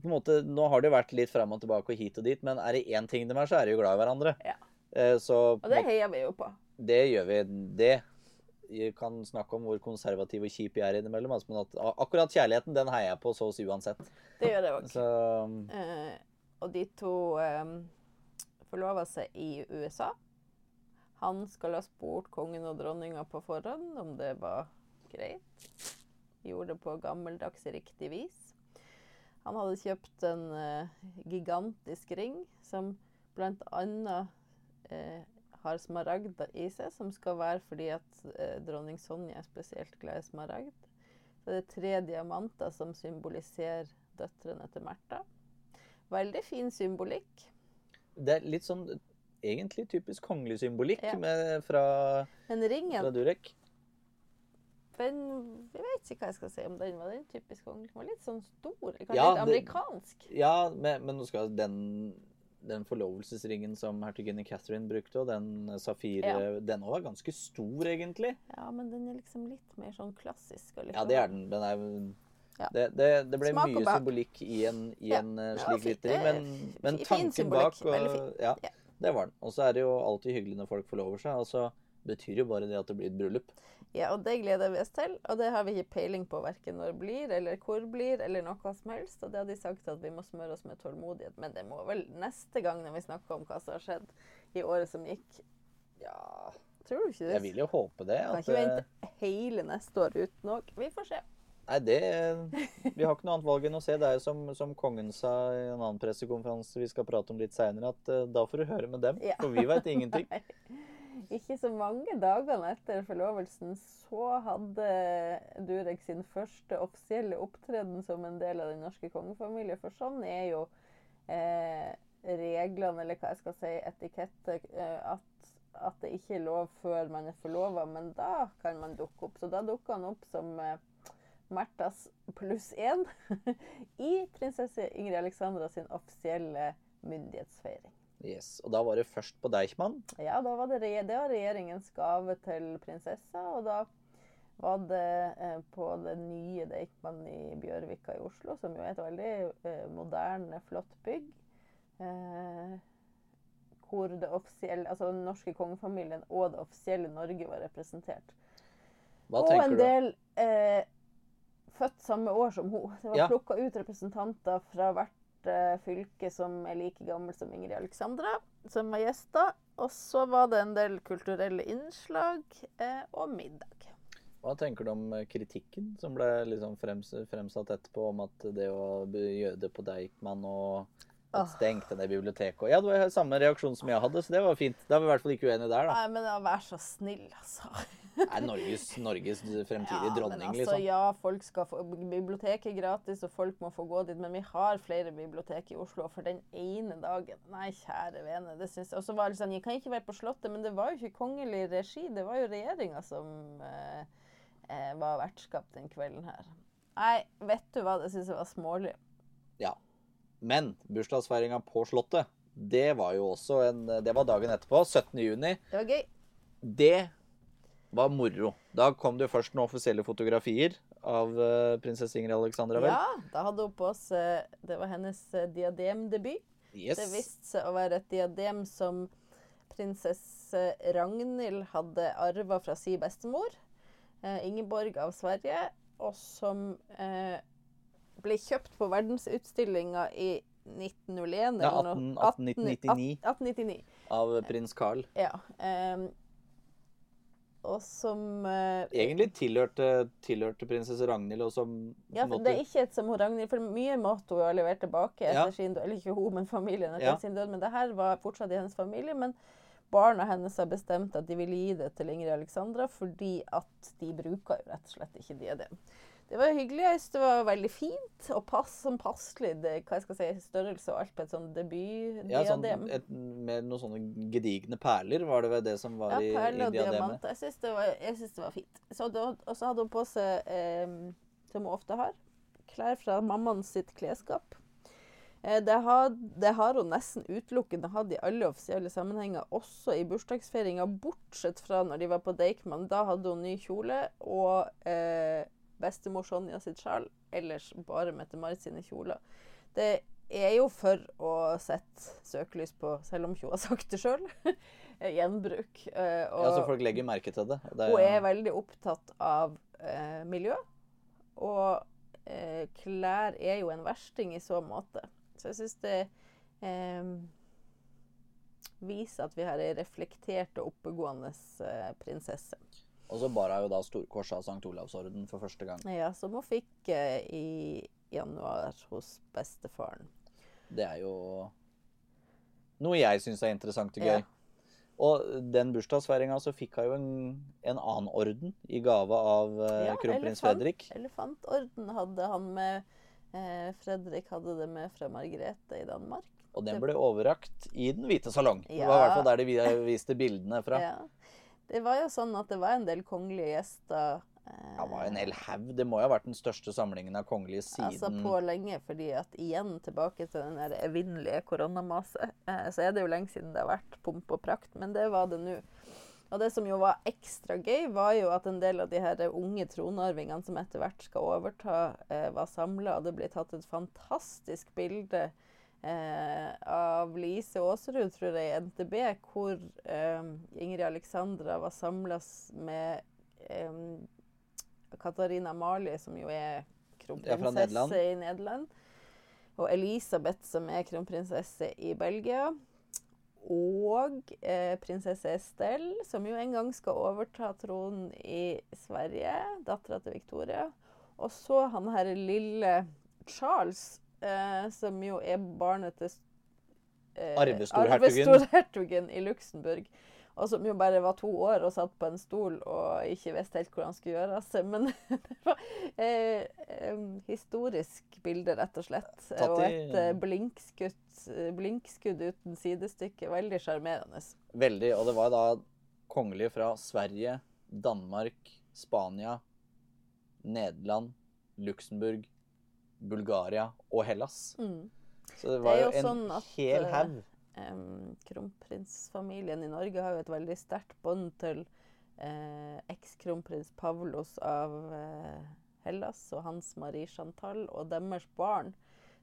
på en måte, Nå har det jo vært litt fram og tilbake og hit og dit, men er det én ting de er, så er de jo glad i hverandre. Ja. Eh, Så Og det heier vi jo på. det gjør vi. Det kan snakke om hvor konservativ og kjip jeg er innimellom. Altså, men at akkurat kjærligheten, den heier jeg på så å si uansett. Det gjør jeg òg. Eh, og de to um, forlova seg i USA. Han skal ha spurt kongen og dronninga på forhånd om det var greit. Gjorde det på gammeldags riktig vis. Han hadde kjøpt en uh, gigantisk ring som bl.a. Eh, har smaragd i seg, som skal være fordi at eh, dronning Sonja er spesielt glad i smaragd. Så det er tre diamanter som symboliserer døtrene til Märtha. Veldig fin symbolikk. det er litt sånn egentlig typisk kongelig symbolikk Ja. med, fra, Men ringen, fra Durek. den, jeg vet ikke hva jeg skal si om den. Var den typisk kongelig? Den var litt sånn stor. Kanskje Ja, litt det- amerikansk. Ja, men, men nå skal den, den forlovelsesringen som hertuginne Catherine brukte, og den safir, Ja. den òg var ganske stor, egentlig. Ja, men den er liksom litt mer sånn klassisk. Ja, det er den. Den er Ja. det, det, det ble Smak mye symbolikk i en, i en eh, Ja, slik fin- liten ring, eh, men, men tanken bak og, ja, Ja. det var den. Og så er det jo alltid hyggelig når folk forlover seg. Og så betyr jo bare det at det blir et bryllup. Ja, og det gleder vi oss til. Og det har vi ikke peiling på verken når det blir, eller hvor det blir, eller noe som helst. Og det har de sagt at vi må smøre oss med tålmodighet. Men det må vel neste gang når vi snakker om hva som har skjedd i året som gikk. Ja, Tror du ikke det? jeg vil jo håpe det. Kan At, ikke eh, vente hele neste år uten òg. Vi får se. Nei, det Vi har ikke noe annet valg enn å se. Det er som, som kongen sa i en annen pressekonferanse vi skal prate om litt seinere, at eh, da får du høre med dem. Ja. For vi veit ingenting. [LAUGHS] [LAUGHS] Ikke så mange dagene etter forlovelsen så hadde Durek sin første offisielle opptreden som en del av den norske kongefamilie. For sånn er jo eh, reglene, eller hva jeg skal si, etikette, eh, at, at det ikke er lov før man er forlova. Men da kan man dukke opp. Så da dukka han opp som eh, Märthas pluss én [LAUGHS] i prinsesse Ingrid Alexandra sin offisielle myndighetsfeiring. Yes. Og da var det først på Deichman. Ja, da var det, det var regjeringens gave til prinsessa, og da var det eh, på det nye Deichman i Bjørvika i Oslo, som jo er et veldig eh, moderne, flott bygg. Eh, hvor det offisielle, altså den norske kongefamilien og det offisielle Norge var representert. Hva og en del eh, født samme år som hun. Det var Ja. plukka ut representanter fra hvert fylke som er like gammel som Ingrid Alexandra, som var gjester. Og så var det en del kulturelle innslag eh, og middag. Hva tenker du om eh, kritikken som ble liksom frems, fremsatt etterpå, om at det å det på Deichman og at stengte ned biblioteket Ja, det var samme reaksjon som jeg hadde, så det var fint. Da er vi i hvert fall ikke uenige der, da. Nei, men vær så snill, altså. [LAUGHS] Er Norges, Norges fremtidige Ja, dronning, altså, liksom. Ja, folk skal få biblioteket er gratis, og folk må få gå dit. Men vi har flere bibliotek i Oslo for den ene dagen. Nei, kjære vene. det synes jeg. Og så var det sånn, Jeg kan ikke være på Slottet, men det var jo ikke kongelig regi. Det var jo regjeringa som eh, eh, var vertskap den kvelden her. Nei, vet du hva, det syns jeg var smålig. Ja. Men bursdagsfeiringa på Slottet, det var jo også en Det var dagen etterpå, 17. juni. Det var gøy. Det var moro. Da kom det jo først noen offisielle fotografier av eh, prinsesse Ingrid Alexandra, vel? Ja, da hadde hun på seg Det var hennes eh, diademdebut. Yes. Det viste seg å være et diadem som prinsesse Ragnhild hadde arva fra sin bestemor, eh, Ingeborg av Sverige, og som eh, ble kjøpt på verdensutstillinga i 1901 Ja, eller noe- 18 1899. 1899. Av prins Carl. Ja. ehm, og som uh, Egentlig tilhørte, tilhørte prinsesse Ragnhild, og som Ja, for måte- det er ikke et som hun Ragnhild, for mye måtte hun har levert tilbake etter Ja. sin død. Eller ikke hun, men familien etter Ja. sin død. Men det her var fortsatt i hennes familie. Men barna hennes har bestemt at de vil gi det til Ingrid Alexandra fordi at de bruker jo rett og slett ikke diadem. Det var hyggelig. Jeg synes det var veldig fint og pass, som passelig det, hva jeg skal si, størrelse og alt på et sånn Ja, sånn, et, med noen sånne gedigne perler, var det vel det som var Ja, i, i perler og diamant. Jeg syns det, var- synes det var fint. Så det, og så hadde hun på seg, eh, som hun ofte har, klær fra mammaen sitt klesskap. Eh, det, har, det har hun nesten utelukkende hatt i alle offisielle sammenhenger, også i bursdagsfeiringa, bortsett fra når de var på Deichman. Da hadde hun ny kjole og eh, bestemor Sonja sitt sjal. Ellers bare Mette-Marit sine kjoler. Det er jo for å sette søkelys på, selv om hun har sagt det sjøl, [LAUGHS] gjenbruk. Eh, og Ja, så folk legger merke til det. det hun er veldig opptatt av eh, miljø. Og eh, klær er jo en versting i så måte. Så jeg syns det eh, viser at vi har ei reflektert og oppegående eh, prinsesse. Og så bar hun da storkorset av St. Olavsorden for første gang. Ja, som hun fikk eh, i januar hos bestefaren. Det er jo noe jeg syns er interessant og gøy. Ja. Og den bursdagsfeiringa så fikk hun jo en, en annen orden i gave av eh, Ja, kronprins elefant. Fredrik. Elefantorden hadde han med. Eh, Fredrik hadde det med fra Margrethe i Danmark. Og den ble overrakt i Den hvite salong. Det var i hvert fall der de viste bildene fra. Det var jo sånn at det var en del kongelige gjester. eh, Det var en hel haug. Det må jo ha vært den største samlingen av kongelige siden Altså på lenge, fordi at igjen tilbake til den der evinnelige koronamaset, eh, så er det jo lenge siden det har vært pomp og prakt, men det var det nå. Og det som jo var ekstra gøy, var jo at en del av de her unge tronarvingene som etter hvert skal overta, eh, var samla, og det ble tatt et fantastisk bilde eh, av Lise Aasrud, tror jeg, i NTB, hvor eh, Ingrid Alexandra var samla med eh, Katarina Amalie, som jo er kronprinsesse i Nederland. Og Elisabeth, som er kronprinsesse i Belgia. Og eh, prinsesse Estelle, som jo en gang skal overta tronen i Sverige. Dattera til Victoria. Og så han her lille Charles, eh, som jo er barnet til eh, Arvestorhertugen. i Luxembourg. Og som jo bare var to år og satt på en stol og ikke visste helt hvor han skulle gjøre av seg. Men [LAUGHS] det var eh, historisk bilde, rett og slett. Tatt Og et eh, blinkskudd, blinkskudd uten sidestykke. Veldig sjarmerende. Veldig. Og det var da kongelige fra Sverige, Danmark, Spania, Nederland, Luxembourg, Bulgaria og Hellas. Mm. Så det var det jo en sånn hel eh, haug. Um, kronprinsfamilien i Norge har jo et veldig sterkt bånd til eh, ekskronprins Pavlos av eh, Hellas og Hans Marie Chantal og deres barn,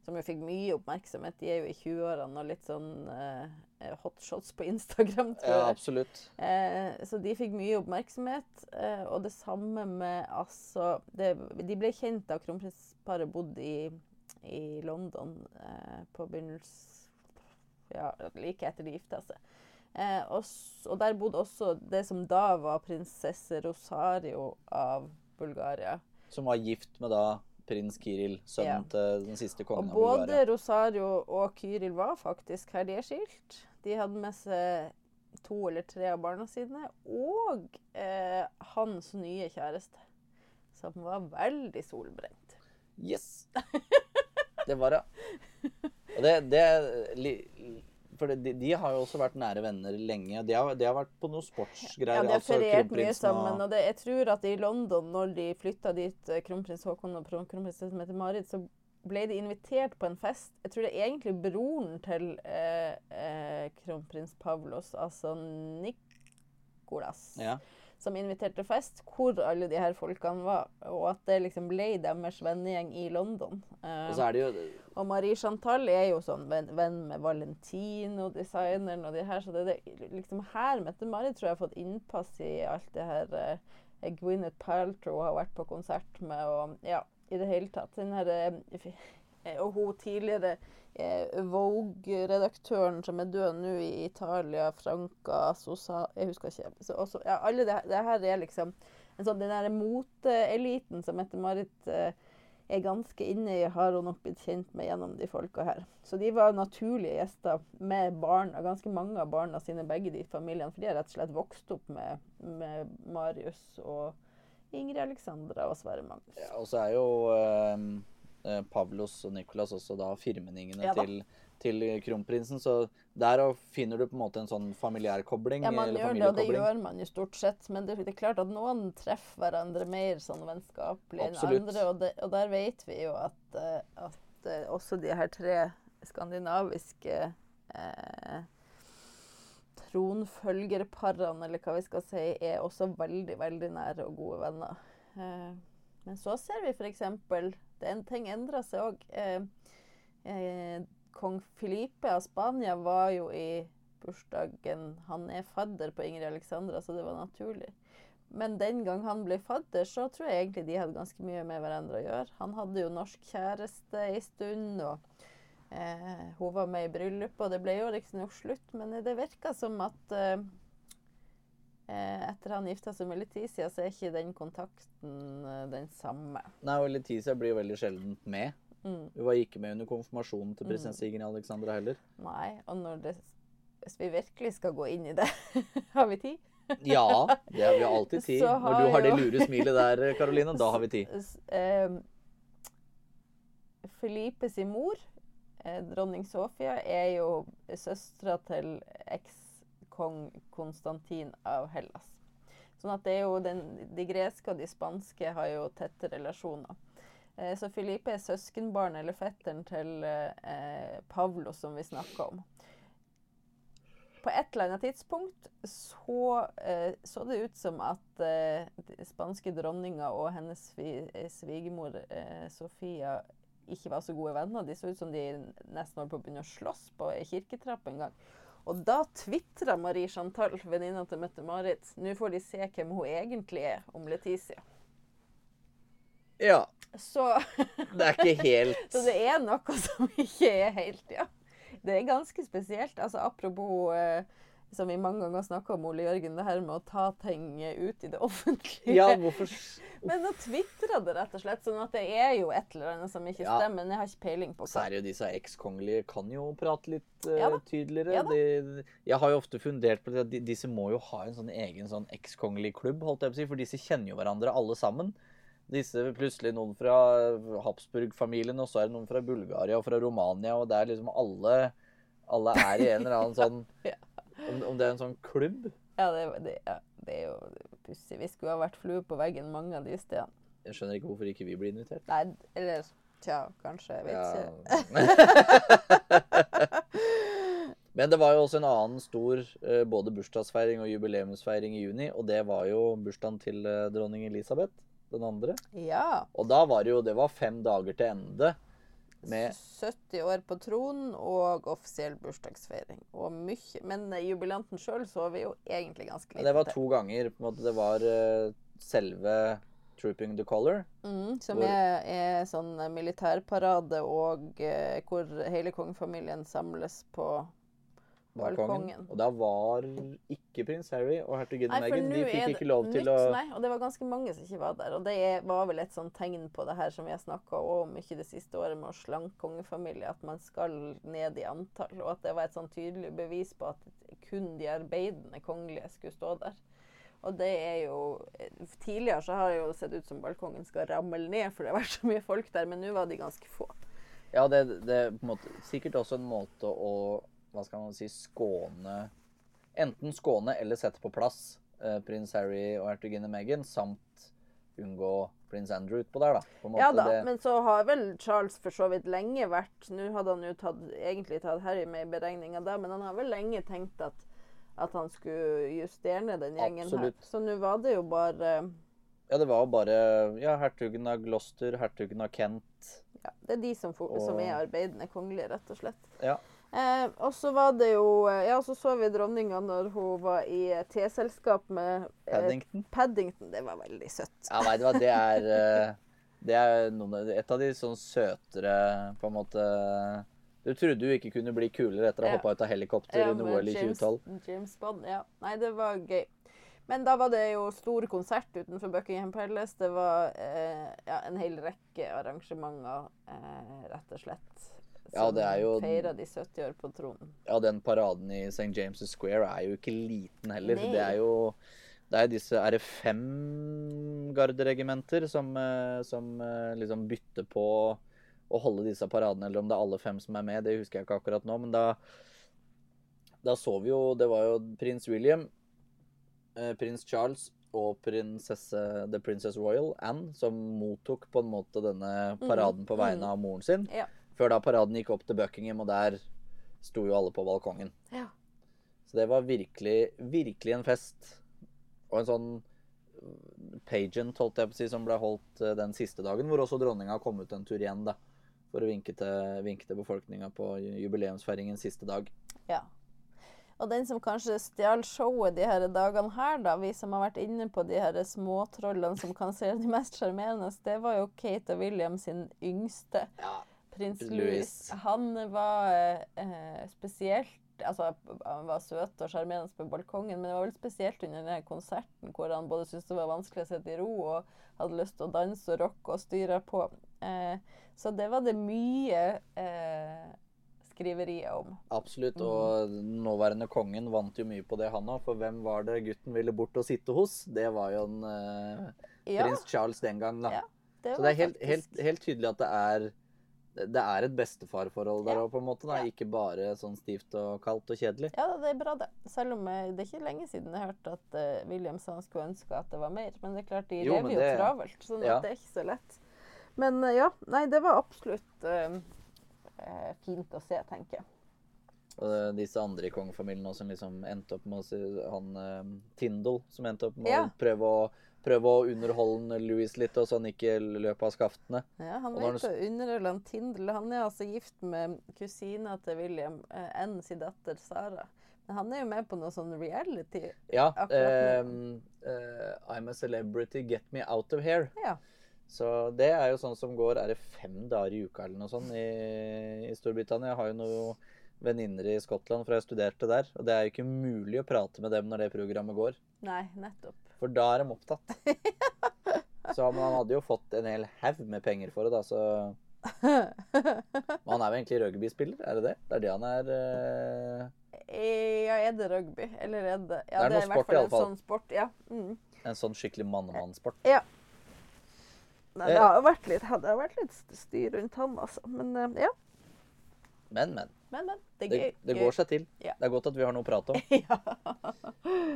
som jo fikk mye oppmerksomhet. De er jo i 20-årene og litt sånn eh, hotshots på Instagram, tror jeg. Ja, absolutt. Eh, så de fikk mye oppmerksomhet. Eh, og det samme med altså det, De ble kjent da kronprinsparet bodde i, i London eh, på begynnelsen Ja, like etter de gifta seg. Eh, og, og der bodde også det som da var prinsesse Rosario av Bulgaria. Som var gift med da prins Kiril, sønnen Ja. til den siste kongen av Bulgaria. både Rosario og Kiril var faktisk her de er skilt. De hadde med seg to eller tre av barna sine. Og eh, hans nye kjæreste, som var veldig solbrent. Yes! Det var hun. Og det, det For de, de har jo også vært nære venner lenge. De har, de har vært på noen sportsgreier. Ja, de har altså feriert mye sammen. og- det, jeg tror at i London, når de flytta dit, eh, kronprins Haakon og kron- kronprinsesse Mette-Marit, så ble de invitert på en fest. Jeg tror det er egentlig broren til eh, eh, kronprins Pavlos, altså Nikolas, Ja. som inviterte fest, hvor alle de her folkene var. Og at det liksom ble deres vennegjeng i London. Eh, Og så er det jo og Marie Chantal er jo sånn venn, venn med Valentino, designeren og de her. Så det er det, liksom her Mette-Marit tror jeg har fått innpass i alt det her eh, Gwyneth Paltrow har vært på konsert med og ja, i det hele tatt. Den her, eh, og hun tidligere eh, Vogue-redaktøren som er død nå i Italia, Franca Sosa Jeg husker ikke. Så også, ja, alle det, det her er liksom en sånn, Den moteeliten som Mette-Marit eh, er ganske inne i, har hun nok blitt kjent med gjennom de folka her. Så de var naturlige gjester med barna, ganske mange av barna sine, begge de familiene. For de har rett og slett vokst opp med, med Marius og Ingrid Alexandra og Sverre Magnus. Ja, og så er jo eh, eh, Pavlos og Nicolas også da firmenningene Ja til, til kronprinsen. Så der finner du på en måte en sånn familiær kobling. Ja, man eller gjør det, og det gjør man jo stort sett. Men det, det er klart at noen treffer hverandre mer sånn vennskapelig enn andre. Og, det, og der vet vi jo at, eh, at eh, også de her tre skandinaviske eh, tronfølgerparene, eller hva vi skal si, er også veldig, veldig nære og gode venner. Eh, men så ser vi f.eks. En ting endrer seg òg. Eh, eh, Kong Filipe av Spania var jo i bursdagen Han er fadder på Ingrid Alexandra, så det var naturlig. Men den gang han ble fadder, så tror jeg egentlig de hadde ganske mye med hverandre å gjøre. Han hadde jo norsk kjæreste ei stund, og eh, hun var med i bryllupet, og det ble jo riktignok slutt, men det virka som at eh, eh, etter han gifta seg med Letizia, så er ikke den kontakten eh, den samme. Nei, og Letizia blir jo veldig sjelden med. Mm. Hun var ikke med under konfirmasjonen til prinsesse Ingrid Alexandra heller. Nei, og når det, hvis vi virkelig skal gå inn i det [LAUGHS] Har vi tid? Ja, det har vi alltid tid. Når du har det lure smilet der, Karoline, da har vi tid. Eh, Felipe sin mor, eh, dronning Sofia, er jo søstera til ekskong Konstantin av Hellas. Sånn at det er jo den, de greske og de spanske har jo tette relasjoner. Eh, så Filipe er søskenbarn eller fetteren til eh, Pavlo, som vi snakka om. På et eller annet tidspunkt så, eh, så det ut som at eh, spanske dronninga og hennes svi- eh, svigermor eh, Sofia ikke var så gode venner. De så ut som de nesten holdt på å begynne å slåss på ei kirketrapp en gang. Og da tvitra Marie Chantal, venninna til Mette-Marit, nå får de se hvem hun egentlig er om Letizia. Ja, Så, det er ikke helt [LAUGHS] så det er noe som ikke er helt, ja. Det er ganske spesielt. Altså apropos eh, som vi mange ganger snakka om, Ole Jørgen, det her med å ta ting ut i det [LAUGHS] offentlige. Ja, hvorfor Men nå tvitra det rett og slett, sånn at det er jo et eller annet som ikke stemmer. Men jeg har ikke peiling på Så er det jo disse ekskongelige kan jo prate litt uh, Ja tydeligere. Ja. De, jeg har jo ofte fundert på det at de, disse må jo ha en sånn egen sånn ekskongelig klubb, holdt jeg på å si, for disse kjenner jo hverandre alle sammen. Disse plutselig noen fra Habsburg-familien, og så er det noen fra Bulgaria og fra Romania, og det er liksom alle Alle er i en eller annen [LAUGHS] sånn Ja. Om, om det er en sånn klubb? Ja, det, det, ja, det er jo pussig. Vi skulle ha vært flue på veggen mange av de stedene. Jeg skjønner ikke hvorfor ikke vi blir invitert. Nei, eller tja, kanskje. Jeg vet ikke. [LAUGHS] [LAUGHS] Men det var jo også en annen stor eh, både bursdagsfeiring og jubileumsfeiring i juni, og det var jo bursdagen til eh, dronning Elisabeth den andre. Ja. Og da var det jo Det var fem dager til ende med 70 år på tronen og offisiell bursdagsfeiring. Og mye. Men eh, jubilanten sjøl så vi jo egentlig ganske lite Det var to ganger. på en måte Det var uh, selve Trooping the Color. Mm, som Hvor- er, er sånn militærparade og uh, hvor hele kongefamilien samles på balkongen. Og da var ikke prins Harry og hertuginne Meghan. De fikk ikke lov til nytt, å Nei, og det var ganske mange som ikke var der. Og det var vel et sånn tegn på det her som vi har snakka om mye det siste året, med å slanke kongefamilie. At man skal ned i antall. Og at det var et sånn tydelig bevis på at kun de arbeidende kongelige skulle stå der. Og det er jo Tidligere så har det jo sett ut som balkongen skal ramle ned, for det har vært så mye folk der, men nå var de ganske få. Ja, det, det er på en måte, sikkert også en måte å hva skal man si, skåne Enten skåne eller sette på plass eh, prins Harry og hertuginne Meghan, samt unngå prins Andrew utpå der, da. Måte Ja da, det, men så har vel Charles for så vidt lenge vært Nå hadde han jo tatt, egentlig tatt Harry med i beregninga da, men han har vel lenge tenkt at, at han skulle justere ned den gjengen Absolutt. her. Så nå var det jo bare Ja, det var jo bare ja, hertugen av Gloucester, hertugen av Kent. ja, Det er de som, og... som er arbeidende kongelige, rett og slett. Ja. Eh, og så var det jo eh, Ja, så så vi dronninga når hun var i eh, teselskap med eh, Paddington. Paddington. Det var veldig søtt. Ja, nei, det, var, det er eh, Det er noen, et av de sånn søtere på en måte Du trodde du ikke kunne bli kulere etter å ha Ja. hoppa ut av helikopter Ja, under OL i James- 2012. James Bond, ja. Nei, det var gøy. Men da var det jo stor konsert utenfor Buckingham Palace. Det var eh, ja, en hel rekke arrangementer, rett og slett. Ja, det jo- feira de 70 år på tronen. Ja, den paraden i St. James' Square er jo ikke liten heller. Nei. Det er jo det er disse Er det fem garderegimenter som, eh, som eh, liksom bytter på å holde disse paradene, eller om det er alle fem som er med, det husker jeg ikke akkurat nå. Men da, da så vi jo Det var jo prins William, eh, prins Charles og prinsesse The Princess Royal, Anne, som mottok på en måte denne paraden på vegne av moren sin. Ja. Før da paraden gikk opp til Buckingham, og der sto jo alle på balkongen. Ja. Så det var virkelig, virkelig en fest. Og en sånn pageant, holdt jeg på å si, som ble holdt eh, den siste dagen, hvor også dronninga kom ut en tur igjen, da. For å vinke til, vinke til befolkninga på jubileumsfeiringen siste dag. Ja. Og den som kanskje stjal showet de her dagene her, da, vi som har vært inne på de her småtrollene som kan se de mest sjarmerende, det var jo Kate og William sin yngste, Ja. Prins Louis. Han var eh, spesielt Altså, han var søt og sjarmerende på balkongen, men det var vel spesielt under denne konserten hvor han både syntes det var vanskelig å sitte i ro og hadde lyst til å danse og rocke og styre på. Eh, så det var det mye eh, skriverier om. Absolutt. Og nåværende kongen vant jo mye på det, han òg. For hvem var det gutten ville bort og sitte hos? Det var jo en eh, Ja, Charles den gang, da. Ja, det Så det er helt, helt, helt tydelig at det er det er et bestefarforhold der Ja. òg, på en måte. Da. Ja. Ikke bare sånn stivt og kaldt og kjedelig. Ja, det er bra, det. Selv om jeg, det er ikke lenge siden jeg hørte at uh, Williamson skulle ønske at det var mer. Men det er klart, de Jo, lever jo det- travelt, sånn ja. at det er ikke så lett. Men uh, ja, nei, det var absolutt eh, eh, fint å se, tenker jeg. Og disse andre i kongefamilien òg, som liksom endte opp med å Han eh, Tindal, som endte opp med Ja. å prøve å prøve å underholde Louis litt, og så han ikke løp av skaftene. Ja, han Og når vet å underholde han Tindel. Han er altså gift med kusina til William, enn Anne sin datter Sara. Men han er jo med på noe sånn reality. Ja. Ehm, eh, I'm a celebrity, get me out of here. Ja. Så det er jo sånn som går Er det fem dager i uka eller noe sånt i, i Storbritannia? Jeg har jo noen venninner i Skottland, for jeg studerte der. Og det er jo ikke mulig å prate med dem når det programmet går. Nei, nettopp. For da er de opptatt. [LAUGHS] Så men han hadde jo fått en hel haug med penger for det, da, så [LAUGHS] Men han er jo egentlig rugbyspiller, er det det? Det er det han er eh, Eh, Ja, er det rugby? Eller er det Ja, Det er noe i hvert sport i fall alle en fall. sånn sport. Ja. Mm. en sånn skikkelig mannemannsport. Nei, det har jo vært litt, det har vært litt styr rundt han, altså. Men eh, ja. Men, men. Men, men. Det Det, det går seg til. Ja. Det er godt at vi har noe å prate om. [LAUGHS] ja.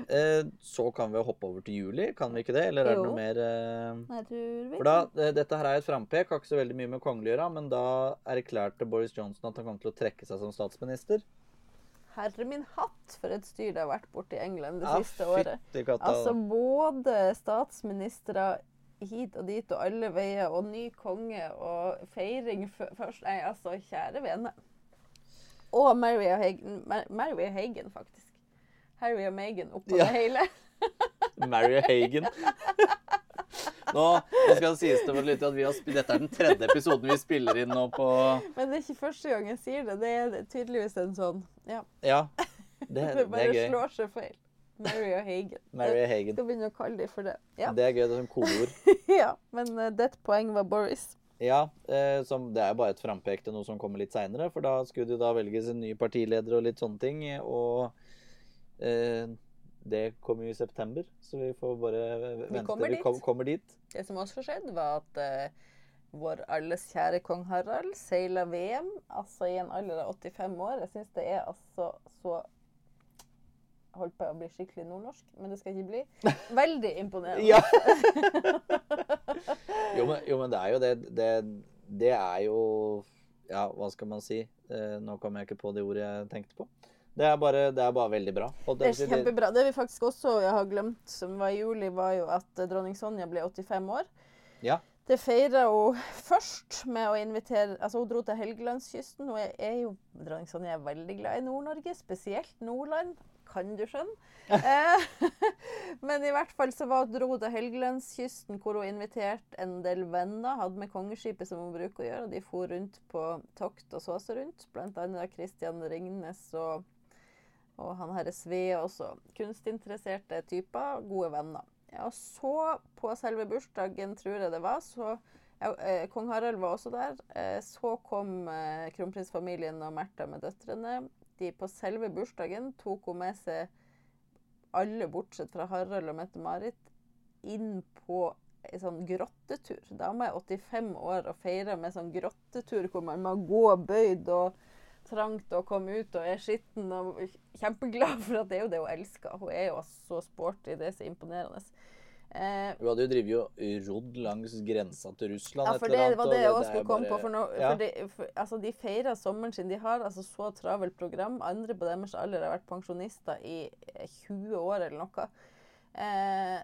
Eh, så kan vi hoppe over til juli, kan vi ikke det? Eller er det noe mer eh, Jeg tror vi For da, eh, Dette her er et frampek, har ikke så veldig mye med kongelig å gjøre, men da erklærte Boris Johnson at han kom til å trekke seg som statsminister. Herre min hatt for et styr det har vært borte i England det Ja, siste året. katta. Altså både statsministre hit og dit og alle veier, og ny konge og feiring først Nei, altså, kjære vene. Og Mary og Hagen, Mar Mary og Hagen faktisk. Harry og Meghan oppå Ja. det hele. [LAUGHS] Mary og Hagen. [LAUGHS] Nå, nå skal det sies til våre at vi har dette er den tredje episoden vi spiller inn nå på Men det er ikke første gang jeg sier det. Det er tydeligvis en sånn Ja. Ja. Det, [LAUGHS] Det det bare er gøy. slår seg feil. Mary og Hagen. Mary og Hagen. skal begynne å kalle dem for det. Ja, Det er gøy. Det er som kodeord. ja men uh, det poeng var Boris. Ja, eh, som, det er jo bare et frampek til noe som kommer litt seinere. For da skulle det da velges en ny partileder og litt sånne ting. Og eh, det kommer jo i september, så vi får bare vente kommer til vi kom, kommer dit. Det som også skjedde, var at eh, vår alles kjære kong Harald seila VM altså i en alder av 85 år. Jeg syns det er altså så Holdt på å bli skikkelig nordnorsk, men det skal ikke bli. [LAUGHS] Veldig imponerende. Ja. [LAUGHS] [LAUGHS] jo, men, jo, men det er jo det, det Det er jo Ja, hva skal man si? Eh, nå kom jeg ikke på det ordet jeg tenkte på. Det er bare, det er bare veldig bra. Det er kjempebra. Det vi faktisk også har glemt, som var i juli, var jo at eh, dronning Sonja ble 85 år. Ja. Det feira hun først med å invitere Altså, hun dro til Helgelandskysten. Hun er, er jo Dronning Sonja er veldig glad i Nord-Norge, spesielt Nordland. Kan du skjønne? Eh, [LAUGHS] Men i hvert fall så var, dro til Helgelandskysten, hvor hun inviterte en del venner. Hadde med kongeskipet, som hun bruker å gjøre. Og de for rundt på tokt og så seg rundt. Blant annet Christian Ringnes og og han herre Sve også. Kunstinteresserte typer, gode venner. Ja, og så, på selve bursdagen, tror jeg det var, så ja, eh, Kong Harald var også der. Eh, så kom kronprinsfamilien og Märtha med døtrene. De på selve bursdagen tok hun med seg alle, bortsett fra Harald og Mette-Marit, inn på en sånn grottetur. Dama er 85 år og feirer med sånn grottetur hvor man må gå bøyd og trangt og komme ut og er skitten og kjempeglad for at det er jo det hun elsker. Hun er jo så sporty. Det er så imponerende. Eh, Hun hadde jo drevet og rodd langs grensa til Russland. ja, for det annet, var det jeg òg skulle komme bare- på. For, nå, Ja. for, de, for altså, de feirer sommeren sin. De har altså så travelt program. Andre på deres alder har vært pensjonister i eh, 20 år eller noe. Eh,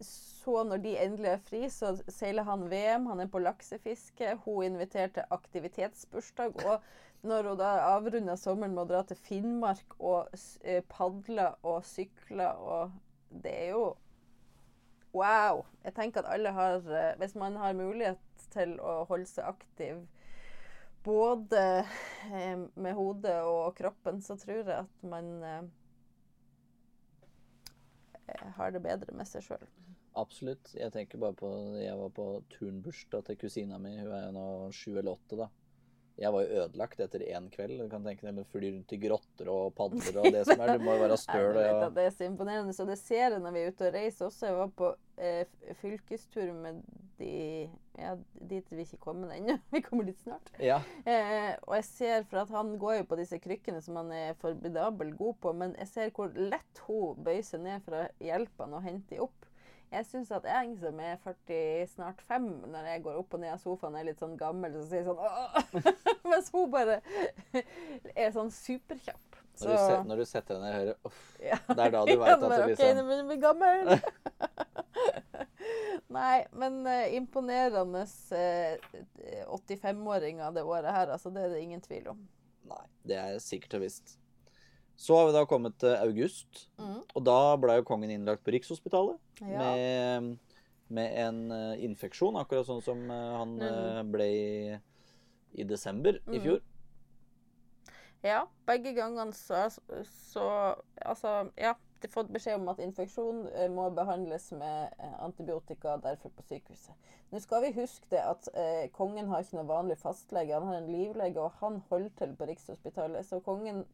så når de endelig er fri, så seiler han VM. Han er på laksefiske. Hun inviterte til aktivitetsbursdag. Og når hun da avrunder sommeren med å dra til Finnmark og eh, padle og sykle og Det er jo Wow! Jeg tenker at alle har eh, Hvis man har mulighet til å holde seg aktiv både eh, med hodet og kroppen, så tror jeg at man eh, har det bedre med seg sjøl. Absolutt. Jeg tenker bare på Jeg var på turnbursdag til kusina mi. Hun er jo nå sju eller åtte, da. Jeg var jo ødelagt etter én kveld. Du kan tenke deg å fly rundt i grotter og padler og det som er. Du må jo være [LAUGHS] støl. Vet at det er så imponerende. Så det ser jeg når vi er ute og reiser også. Jeg var på eh, fylkestur med de Ja, dit vi ikke kommet ennå. [LAUGHS] Vi kommer dit snart. ja. Eh, og jeg ser, for at han går jo på disse krykkene som han er formidabel god på, men jeg ser hvor lett hun bøyer seg ned for å hjelpe han og hente dem opp. Jeg syns at jeg som er 40, snart 5, når jeg går opp og ned av sofaen, er litt sånn gammel, så sier sånn! [LAUGHS] Mens hun bare [LAUGHS] er sånn superkjapp. Når, du set, når du setter deg ned og hører Uff. ja. Det er da du [LAUGHS] vet at du du OK, sånn. nå blir gammel. Nei, men uh, imponerende uh, 85-åringer det året her, altså. Det er det ingen tvil om. Nei, det er sikkert og visst. Så har vi da kommet til august, Mm. og da ble jo kongen innlagt på Rikshospitalet Ja. med, med en eh, infeksjon, akkurat sånn som eh, han Mm. eh, ble i, i desember i Mm. fjor. Ja, begge gangene så, så Altså, ja. De har fått beskjed om at infeksjon må behandles med antibiotika, derfor på sykehuset. Nå skal vi huske det at eh, kongen har ikke noe vanlig fastlege, han har en livlege, og han holder til på Rikshospitalet. Så kongen,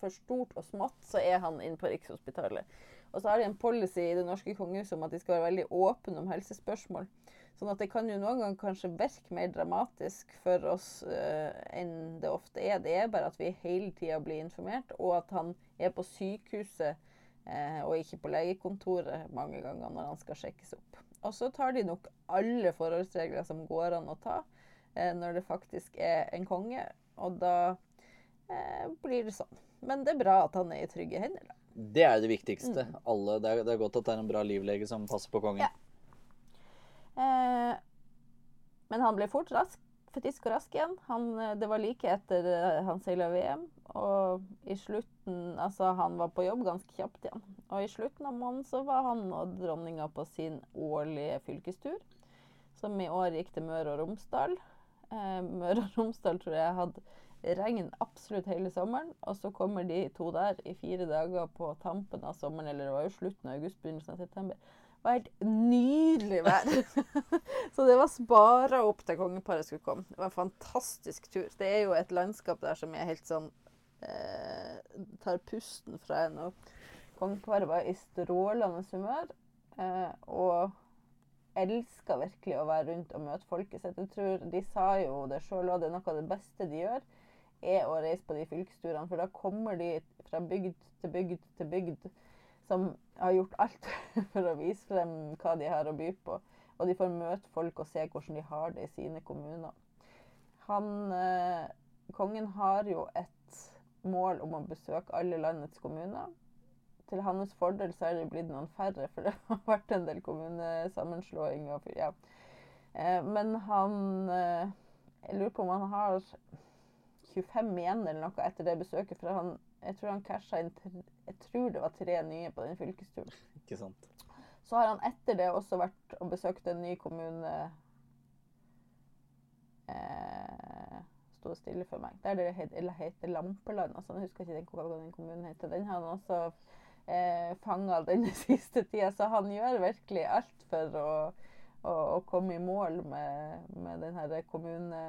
for stort og smått, så er han inne på Rikshospitalet. Og så har de en policy i det norske kongehuset om at de skal være veldig åpne om helsespørsmål. Sånn at det kan jo noen ganger kanskje virke mer dramatisk for oss uh, enn det ofte er. Det er bare at vi hele tida blir informert, og at han er på sykehuset uh, og ikke på legekontoret mange ganger når han skal sjekkes opp. Og så tar de nok alle forholdsregler som går an å ta uh, når det faktisk er en konge, og da blir det sånn. Men det er bra at han er i trygge hender. da. Det er det viktigste. Mm. Alle, det, er, det er godt at det er en bra livlege som passer på kongen. Ja. Eh, men han ble fort rask, frisk og rask igjen. Han, eh, det var like etter eh, han seila VM. Og i slutten Altså, han var på jobb ganske kjapt igjen. Og i slutten av måneden så var han og dronninga på sin årlige fylkestur. Som i år gikk til Møre og Romsdal. Eh, Møre og Romsdal tror jeg hadde regn absolutt hele sommeren. Og så kommer de to der i fire dager på tampen av sommeren, eller det var jo slutten av august, begynnelsen av september. Det var helt nydelig vær. [LAUGHS] så det var spara opp til kongeparet skulle komme. Det var en fantastisk tur. Det er jo et landskap der som er helt sånn eh, Tar pusten fra en. Og kongeparet var i strålende humør. Eh, og elska virkelig å være rundt og møte folket sitt. Jeg tror De sa jo det sjøl òg, det er noe av det beste de gjør, er å reise på de fylkesturene. For da kommer de fra bygd til bygd til bygd som har gjort alt [LAUGHS] for å vise frem hva de har å by på. Og de får møte folk og se hvordan de har det i sine kommuner. Han, eh, kongen har jo et mål om å besøke alle landets kommuner. Til hans fordel så er det blitt noen færre, for det har vært en del kommunesammenslåinger. Ja. eh, men han eh, Jeg lurer på om han har 25 igjen eller noe etter det besøket. For han, jeg tror han casha inn Jeg tror det var tre nye på den fylkesturen. [LAUGHS] Ikke sant. Så har han etter det også vært og besøkt en ny kommune eh, Sto stille for meg. Der det heter, heter Lampeland. Altså, jeg husker ikke hva den kommunen heter. Den har han også eh, fanga den [LAUGHS] siste tida. Så han gjør virkelig alt for å, å, å komme i mål med, med den kommune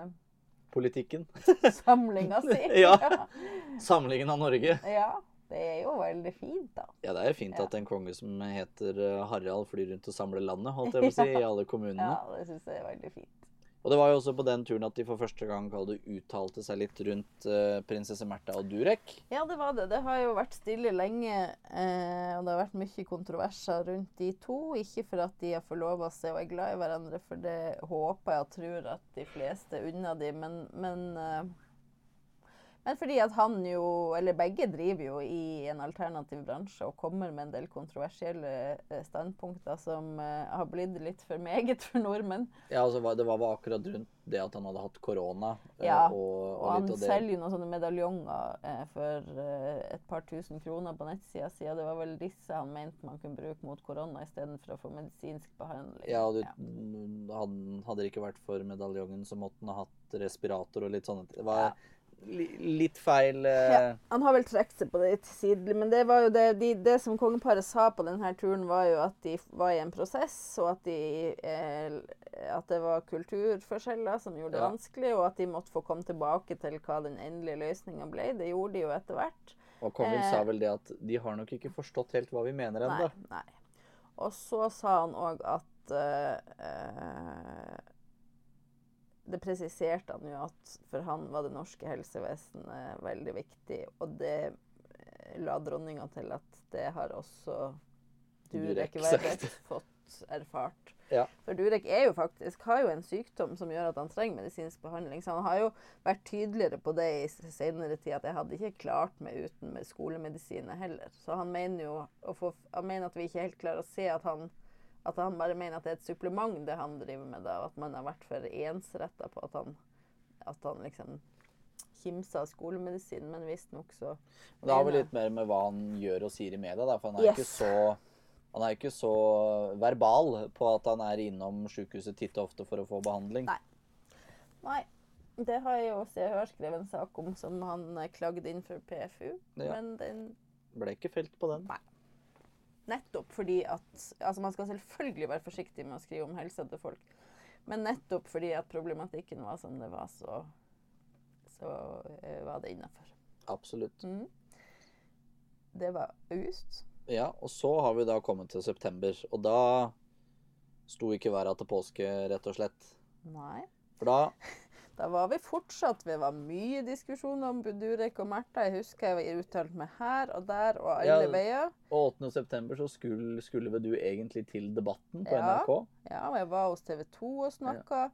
Politikken. [LAUGHS] samlinga si. [LAUGHS] Ja. Samlingen av Norge. ja. Det er jo veldig fint, da. Ja, det er jo fint Ja. at en konge som heter eh, Harald flyr rundt og samler landet, holdt jeg på å si, i [LAUGHS] alle kommunene. Ja, det syns jeg er veldig fint. Og det var jo også på den turen at de for første gang hadde uttalte seg litt rundt eh, prinsesse Märtha og Durek. Ja, det var det. Det har jo vært stille lenge, eh, og det har vært mye kontroverser rundt de to. Ikke for at de har forlova seg og er glad i hverandre, for det håper jeg og tror at de fleste unner de, men, men, eh, men fordi at han jo, eller begge driver jo i en alternativ bransje og kommer med en del kontroversielle eh, standpunkter som uh, har blitt litt for meget for nordmenn. Ja, altså Det var vel akkurat rundt det at han hadde hatt korona. eh, Ja, og, og, Og han selger jo noen sånne medaljonger eh, for eh, et par tusen kroner på nettsida si. Det var vel disse han mente man kunne bruke mot korona istedenfor å få medisinsk behandling. Ja, du, Hadde, hadde det ikke vært for medaljongen, så måtte han ha hatt respirator og litt sånne ting. Litt feil eh, Ja, han har vel trukket seg på det tidlig, men det var jo det, de, det som kongeparet sa på denne turen, var jo at de var i en prosess, og at, de, eh, at det var kulturforskjeller som gjorde det Ja. vanskelig, og at de måtte få komme tilbake til hva den endelige løsninga ble. Det gjorde de jo etter hvert. Og kongen Eh, sa vel det at de har nok ikke forstått helt hva vi mener ennå. Og så sa han òg at eh, eh, Det presiserte han jo at for han var det norske helsevesenet veldig viktig, og det eh, la dronninga til at det har også Durek Verrett [LAUGHS] fått erfart. Ja. For Durek er jo faktisk, har jo en sykdom som gjør at han trenger medisinsk behandling. Så han har jo vært tydeligere på det i senere tid, at jeg hadde ikke klart meg uten med skolemedisiner heller. Så han mener jo få, han mener at vi ikke helt klarer å se at han at han bare mener at det er et supplement, det han driver med. da, At man har vært for ensretta på at han, at han liksom kimsa av skolemedisin. Men visstnok så det har vel litt mer med hva han gjør og sier i media, da. For han er Yes. ikke så han er ikke så verbal på at han er innom sykehuset titt og ofte for å få behandling. Nei. Nei. Det har jeg jo Se og Hør skrevet en sak om som han eh, klagde inn for PFU. Ja. Men den Ble ikke felt på den. Nettopp fordi at Altså, man skal selvfølgelig være forsiktig med å skrive om helsa til folk. Men nettopp fordi at problematikken var som det var, så, så uh, var det innafor. Absolutt. Mm. Det var august. Ja, og så har vi da kommet til september, og da sto ikke været til påske, rett og slett. Nei. For da Da var vi fortsatt Vi var mye diskusjon om Durek og Märtha. Jeg husker jeg var uttalt meg her og der og alle Ja. veier. Og 8. september så skulle, skulle du egentlig til Debatten på Ja. NRK. Ja, og jeg var hos TV 2 og snakka.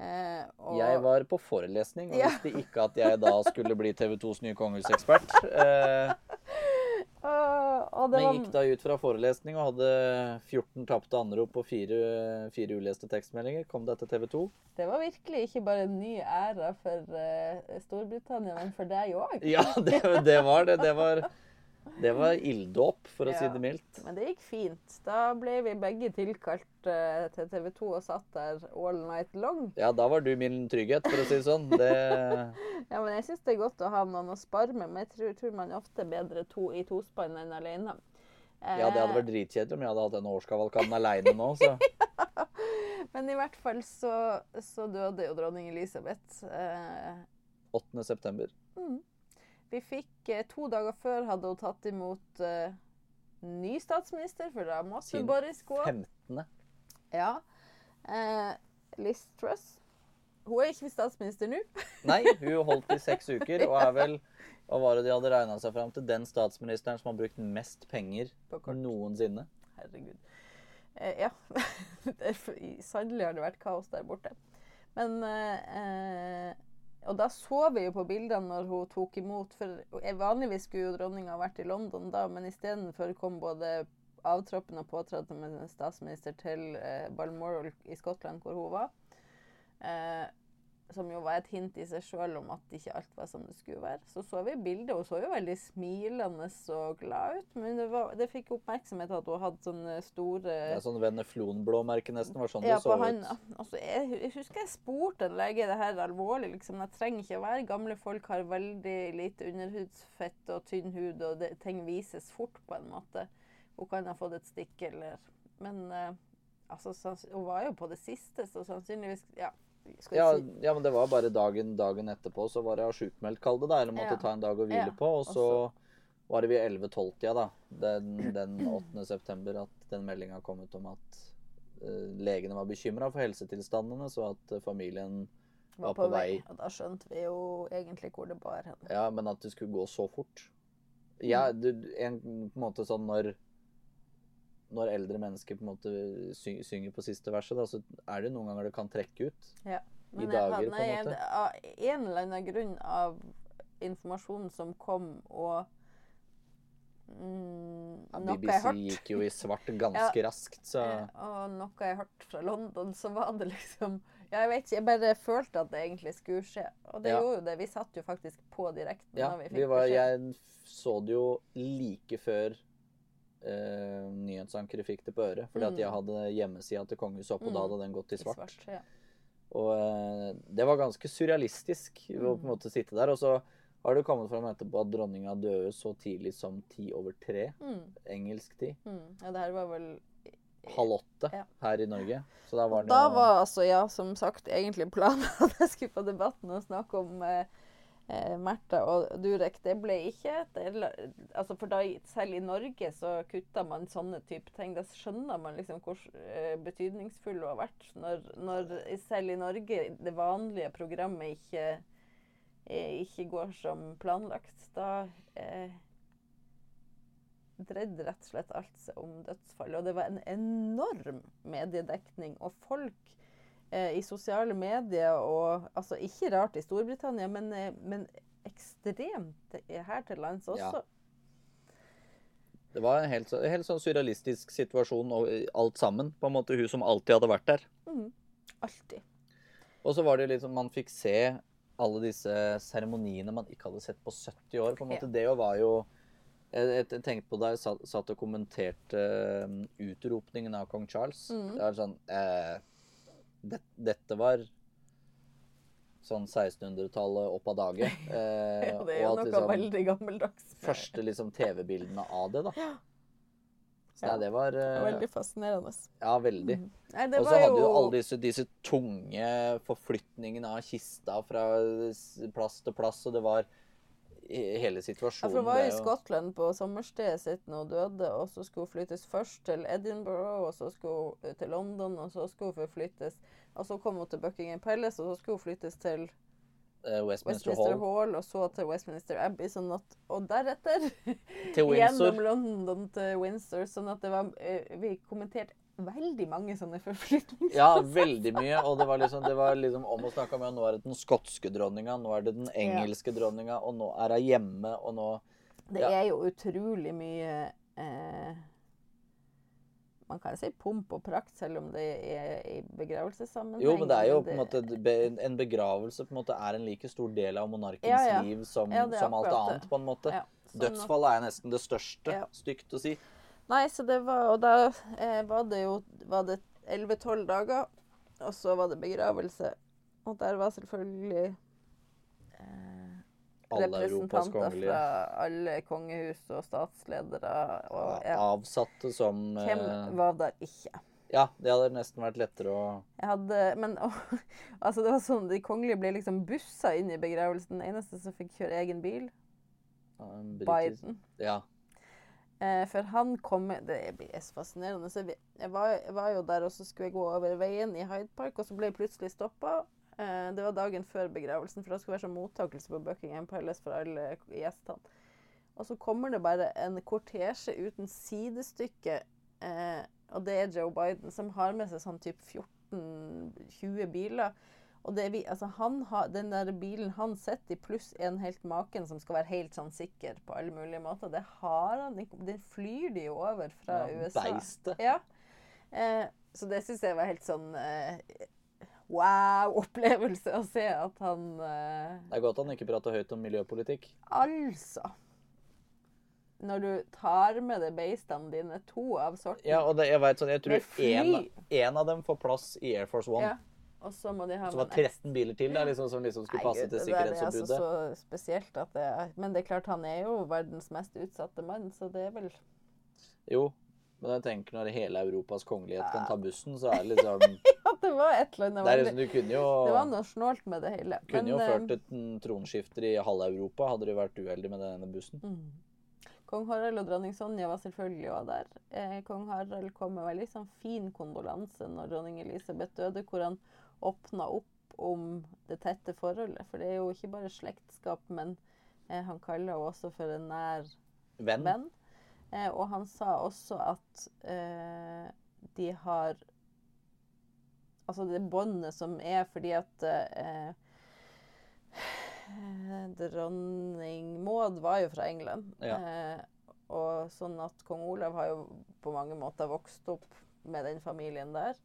Eh, og Jeg var på forelesning og Ja. visste ikke at jeg da skulle bli [LAUGHS] TV 2s nye kongehusekspert. Eh, det men gikk da ut fra forelesning og hadde 14 tapte anrop og fire, fire uleste tekstmeldinger. Kom det til TV 2. Det var virkelig ikke bare en ny æra for uh, Storbritannia, men for deg òg. Ja, det, det var det. Det var, det var ilddåp, for å si det mildt. Men det gikk fint. Da ble vi begge tilkalt uh, til TV 2 og satt der all night long. Ja, da var du min trygghet, for å si det sånn. Det, [LAUGHS] Ja, men jeg syns det er godt å ha noen å spare med, men jeg tror, tror man er ofte bedre to, i tospann enn alene. ja, det hadde vært dritkjedelig om jeg hadde hatt denne årskavalkaden aleine nå, så [LAUGHS] Men i hvert fall så, så døde jo dronning Elisabeth. Eh, 8. september. mm. Vi fikk eh, to dager før hadde hun tatt imot uh, ny statsminister, for da måtte Boris gå. 15. Ja. Uh, Liz Truss. Hun er ikke statsminister nå. [LAUGHS] Nei, hun holdt i seks uker og er vel Hva var det de hadde regna seg fram til? Den statsministeren som har brukt mest penger På noensinne. Herregud. Eh, ja. [LAUGHS] Det Sannelig har det vært kaos der borte. Men eh, og da så vi jo på bildene når hun tok imot. For vanligvis skulle jo dronninga vært i London da, men istedenfor kom både avtroppende og påtrådte statsminister til eh, Balmoral i Skottland, hvor hun var. Eh, som jo var et hint i seg sjøl om at ikke alt var som det skulle være. Så så vi bildet. Hun så jo veldig smilende og glad ut. Men det, var, det fikk oppmerksomhet at hun hadde sånne store Ja, sånn veneflonblå-merke nesten var sånn ja, det så på han, ut. altså, jeg, jeg husker jeg spurte en lege det her alvorlig. liksom, Det trenger ikke å være. Gamle folk har veldig lite underhudsfett og tynn hud, og det, ting vises fort på en måte. Hun kan ha fått et stikk eller Men eh, altså, hun var jo på det siste, så sannsynligvis Ja. Ja, si ja, men det var bare dagen, dagen etterpå, så var det sjukmeldt, kall det det. Eller måtte Ja. ta en dag å hvile Ja, på. Og så var det ved 11-12-tida, da, den, den 8. september, at den meldinga kom ut om at uh, legene var bekymra for helsetilstandene, så at uh, familien var på vei. Og da skjønte vi jo egentlig hvor det bar hen. Ja, men at det skulle gå så fort. Ja, du, en, på en måte sånn når når eldre mennesker på en måte sy synger på siste verset, da, så er det noen ganger det kan trekke ut. Ja. I jeg dager, på en måte. Av en eller annen grunn av informasjonen som kom, og mm, Ja, noe jeg BBC gikk jo i svart [LAUGHS] ganske raskt, så Eh, Og noe jeg hørte fra London, så var det liksom ja, Jeg vet ikke, jeg bare følte at det egentlig skulle skje. Og det Ja. gjorde jo det. Vi satt jo faktisk på direkten Ja, når vi fikk vi var, jeg så det jo like før eh, nyhetsankeret fikk det på øret. Fordi at Mm. jeg hadde hjemmesida til kongehuset oppe, og da Mm. hadde den gått i I svart. ja. Og eh, det var ganske surrealistisk å på en Mm. måte sitte der. Og så har det kommet fram etterpå at dronninga døde så tidlig som ti over tre, Mm, engelsk tid. mm. ja, det her var vel Halv åtte Ja. her i Norge. Så da var det da var altså, ja, som sagt, egentlig planen at jeg skulle på Debatten og snakke om eh, eh, Märtha og Durek. Det ble ikke det, altså For da, selv i Norge så kutta man sånne type ting. Da skjønner man liksom hvor eh, betydningsfull hun har vært. Når, når selv i Norge det vanlige programmet ikke, eh, ikke går som planlagt, da eh, dreide rett og slett alt seg om dødsfall. Og det var en enorm mediedekning. Og folk i sosiale medier og altså Ikke rart i Storbritannia, men, eh, men ekstremt her til lands også. Ja. Det var en helt, helt sånn surrealistisk situasjon og alt sammen. På en måte hun som alltid hadde vært der. Mm. Alltid. Og så var det liksom Man fikk se alle disse seremoniene man ikke hadde sett på 70 år. på en måte. Ja. Det jo var jo Jeg, tenkte på da jeg satt, og kommenterte um, utropningen av kong Charles. Mm. Det var sånn eh, det, Dette var sånn 1600-tallet opp av dage. [LAUGHS] Eh, Ja, det er jo noe liksom veldig gammeldags. Første liksom TV-bildene av det, da. Så Ja. det var eh, Veldig fascinerende. Ja, veldig. Mm. Og så hadde jo alle disse, disse tunge forflytningene av kista fra plass til plass, og det var hele Ja, situasjonen for hun var i Skottland på sommerstedet sitt da hun døde, og så skulle hun flyttes først til Edinburgh, og så skulle hun til London, og så skulle hun flyttes Og så kom hun til Buckingham Palace, og så skulle hun flyttes til eh, Westminster, Westminster Hall. Hall, og så til Westminster Abbey, sånn at Og deretter [LAUGHS] gjennom London til Windsor, sånn at det var eh, Vi kommenterte veldig mange sånne forflytninger. Ja, veldig mye. Og det var liksom, det var liksom om å snakke om ja, nå er det den skotske dronninga, nå er det den engelske dronninga, og nå er hun hjemme, og nå Det er jo utrolig mye eh, Man kan si pomp og prakt, selv om det er i begravelsessammenheng. Jo, men det er jo på en måte En begravelse på en måte er en like stor del av monarkens Ja, ja. liv som, Ja, som alt annet, på en måte. ja, sånn Dødsfall er nesten det største. Ja. Stygt å si. Nei, så det var Og da eh, var det jo var det 11-12 dager, og så var det begravelse. Og der var selvfølgelig eh, representanter fra alle kongehus og statsledere. Og, ja. Avsatte som Hvem eh, var der ikke? Ja, det hadde nesten vært lettere å Jeg hadde, men å, [LAUGHS] altså det var sånn, De kongelige ble liksom bussa inn i begravelsen. Den eneste som fikk kjøre egen bil, ja, Biden. Ja. Eh, for han kom Det blir så fascinerende. Så jeg, var, jeg var jo der, og så skulle jeg gå over veien i Hyde Park, og så ble jeg plutselig stoppa. Eh, det var dagen før begravelsen, for det skulle være sånn mottakelse på Buckingham Palace for alle gjestene. Og så kommer det bare en kortesje uten sidestykke, eh, og det er Joe Biden, som har med seg sånn type 14-20 biler. Og det vi, altså han har, den der bilen han sitter i, pluss en helt maken som skal være helt sånn sikker på alle mulige måter, det har han ikke. Den flyr de jo over fra Ja, USA. Beiste. Ja. Eh, så det syns jeg var helt sånn eh, wow-opplevelse å se at han eh, Det er godt han ikke prater høyt om miljøpolitikk. Altså Når du tar med deg beistene dine, to av sorten Ja, og det, jeg vet sånn, jeg tror én en, en av dem får plass i Air Force One. Ja, Og så må de ha Så var med 13 biler til der, liksom, som liksom skulle passe Nei, Gud, til det er. Altså så spesielt at det er Men det er klart, han er jo verdens mest utsatte mann, så det er vel Jo, men jeg tenker når hele Europas kongelighet kan ta bussen, så er det [LAUGHS] liksom Ja, det var et eller annet Det er liksom, Du kunne jo, Det var noe snålt med det hele. kunne Men, jo ført et mm, tronskifter i halve Europa, hadde du vært uheldig med denne bussen. Mm. Kong Harald og dronning Sonja var selvfølgelig også der. Eh, Kong Harald kom med veldig sånn fin kondolanse når dronning Elisabeth døde, hvor han åpna opp om det tette forholdet. For det er jo ikke bare slektskap, men eh, han kaller henne også for en nær Venn. venn. Eh, og han sa også at eh, de har Altså det båndet som er fordi at eh, [SIGHS] Dronning Maud var jo fra England. Ja. Eh, og sånn at kong Olav har jo på mange måter vokst opp med den familien der.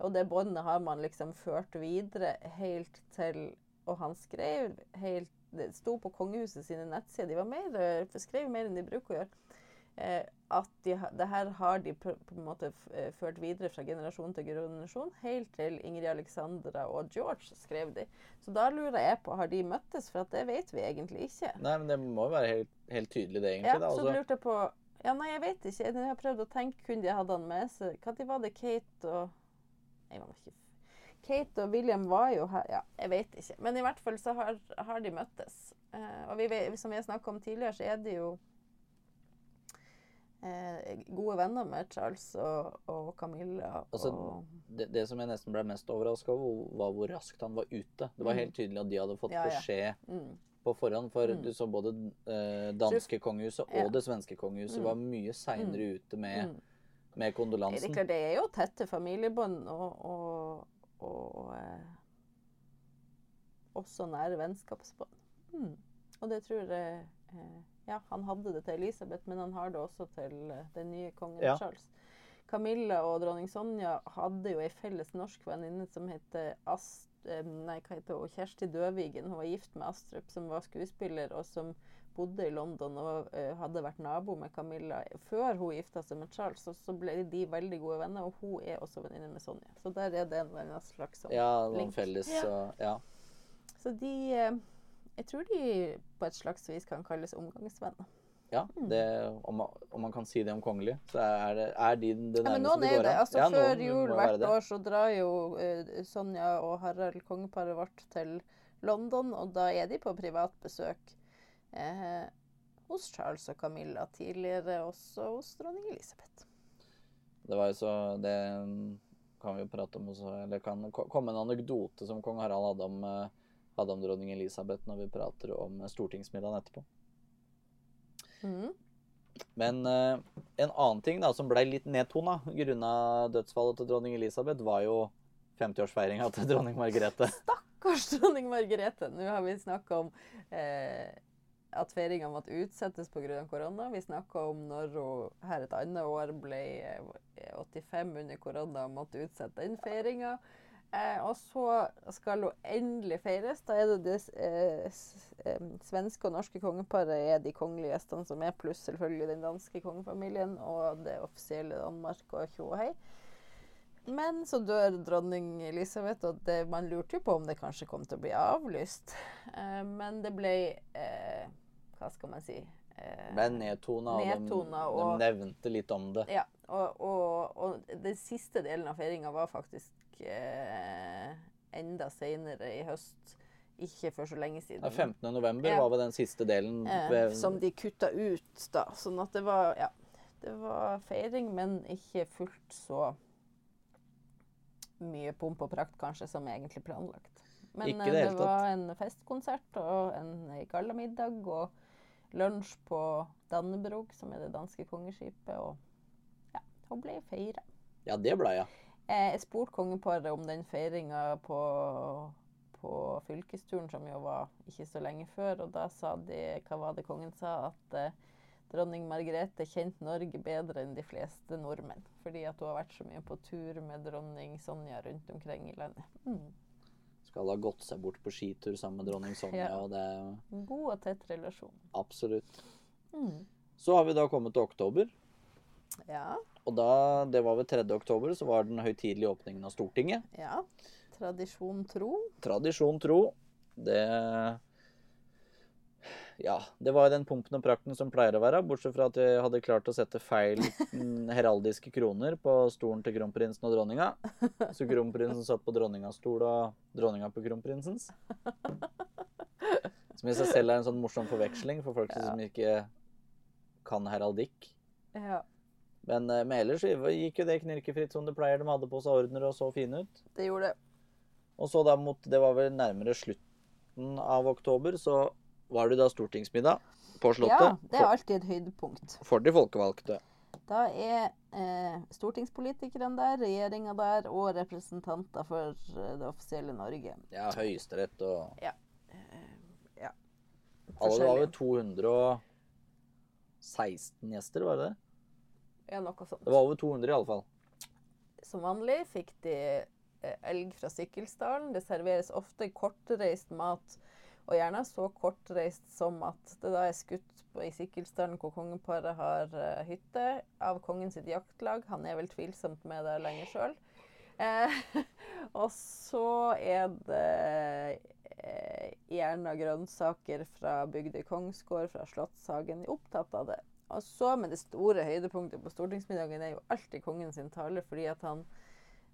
Og det båndet har man liksom ført videre helt til Og han skrev helt Det sto på kongehuset sine nettsider. De var mer, eh, skrev mer enn de bruker å gjøre. Eh, at de, det her har de på, på en måte eh, ført videre fra generasjon til generasjon, helt til Ingrid Alexandra og George, skrev de. Så da lurer jeg på, har de møttes? For at det vet vi egentlig ikke. Nei, men det må jo være helt, helt tydelig, det, Ja, egentlig. altså. så lurte jeg på Ja, nei, jeg vet ikke. Jeg har prøvd å tenke, kunne de hatt han med seg? Når var det Kate og Det var ikke Kate og William var jo her Ja, jeg vet ikke. Men i hvert fall så har, har de møttes. Eh, og vi, som vi har snakka om tidligere, så er de jo eh, gode venner med Charles og, og Camilla. Altså, og, det, det som jeg nesten ble mest overraska over, var hvor raskt han var ute. Det var Mm. helt tydelig at de hadde fått Ja, ja. beskjed mm, på forhånd. For Mm. du så både eh, danske kongehuset og det svenske kongehuset Mm. var mye seinere ute med, med Det, kondolansen. er klart, det er jo tette familiebånd og, og, og eh, også nære vennskapsbånd. Mm. Og det tror jeg eh, Ja, han hadde det til Elisabeth, men han har det også til eh, den nye kongen Ja. Charles. Camilla og dronning Sonja hadde jo ei felles norsk venninne som heter Ast... eh, Nei, hva heter hun? Kjersti Døvigen. Hun var gift med Astrup, som var skuespiller, og som bodde i London og eh, hadde vært nabo med Camilla før hun gifta seg med Charles. så, så ble de veldig gode venner, og hun er også venninne med Sonja. Så der er det en eller annen slags sånn Ja, noen link. felles Ja. Ja. Så de eh, Jeg tror de på et slags vis kan kalles omgangsvenner. ja det, om, man, om man kan si det om kongelig, så er, det, er de det Ja, men nærmeste noen det går an. Altså, Ja, før jul hvert år så drar jo uh, Sonja og Harald, kongeparet vårt, til London, og da er de på privat besøk eh, hos Charles og Camilla. Tidligere også hos dronning Elisabeth. Det var jo så Det kan vi jo prate om også. Eller kan komme en anekdote som kong Harald hadde om, eh, hadde om dronning Elisabeth når vi prater om stortingsmiddagen etterpå. Mm. Men eh, en annen ting da, som ble litt nedtona grunna dødsfallet til dronning Elisabeth, var jo 50-årsfeiringa til dronning Margrethe. Stakkars dronning Margrethe. Nå har vi snakka om eh, at feiringa måtte utsettes pga. korona. Vi snakka om når hun her et annet år ble eh, 85 under korona og måtte utsette den feiringa. Eh, og så skal hun endelig feires. Da er det det eh, eh, svenske og norske kongeparet er de kongelige gjestene som er, pluss selvfølgelig den danske kongefamilien og det offisielle Danmark og tjo og hei. Men så dør dronning Elisabeth, og det, man lurte jo på om det kanskje kom til å bli avlyst. Eh, men det ble eh, Hva skal man si? Eh, Ble nedtona, og de, og de nevnte litt om det. ja, og, og, og den siste delen av feiringa var faktisk eh, enda seinere i høst. Ikke for så lenge siden. Ja, 15. november Ja. var vel den siste delen. eh, ved- som de kutta ut da. Sånn at det var Ja. Det var feiring, men ikke fullt så mye pomp og prakt kanskje som egentlig planlagt. Men eh, det det, var en festkonsert og en gallamiddag og lunsj på Dannebrog, som er det danske kongeskipet, og ja, hun ble feira. Ja, det ble jeg. Eh, Jeg spurte kongeparet om den feiringa på på fylkesturen, som jo var ikke så lenge før. Og da sa de Hva var det kongen sa? At eh, dronning Margrethe kjente Norge bedre enn de fleste nordmenn. Fordi at hun har vært så mye på tur med dronning Sonja rundt omkring i landet. Mm. Skal ha gått seg bort på skitur sammen med dronning Sonja, Ja. og det God og tett relasjon. absolutt. Mm. Så har vi da kommet til oktober. Ja. Og da, det var ved 3. oktober, så var den høytidelige åpningen av Stortinget. ja. Tradisjon tro. Tradisjon tro, det Ja, det var den pumpen og prakten som pleier å være, bortsett fra at jeg hadde klart å sette feil [LAUGHS] heraldiske kroner på stolen til kronprinsen og dronninga. Så kronprinsen satt på dronningas stol og dronninga på kronprinsens. Som i seg selv er en sånn morsom forveksling for folk Ja. som ikke kan heraldikk. Ja. Men, eh, men ellers gikk jo det knirkefritt som det pleier. De hadde på seg ordner og så fine ut. Det gjorde det. Og så da mot Det var vel nærmere slutten av oktober, så var det da stortingsmiddag på Slottet. Ja, det er alltid et høydepunkt. for de folkevalgte. Da er eh, stortingspolitikerne der, regjeringa der og representanter for eh, det offisielle Norge. Ja, Høyesterett og Ja. Alle det var vel 216 gjester, var det det? Ja, noe sånt. Det var over 200 i alle fall. Som vanlig fikk de eh, elg fra Sikkelsdalen. Det serveres ofte kortreist mat, og gjerne så kortreist som at det da er skutt på, i Sikkilstrand, hvor kongeparet har uh, hytte, av kongen sitt jaktlag. Han er vel tvilsomt med det lenger sjøl. Eh, [LAUGHS] og så er det eh, gjerne grønnsaker fra bygda kongsgård, fra Slottshagen. Opptatt av det. Og så med det store høydepunktet på stortingsmiddagen er jo alltid kongen sin tale, fordi at han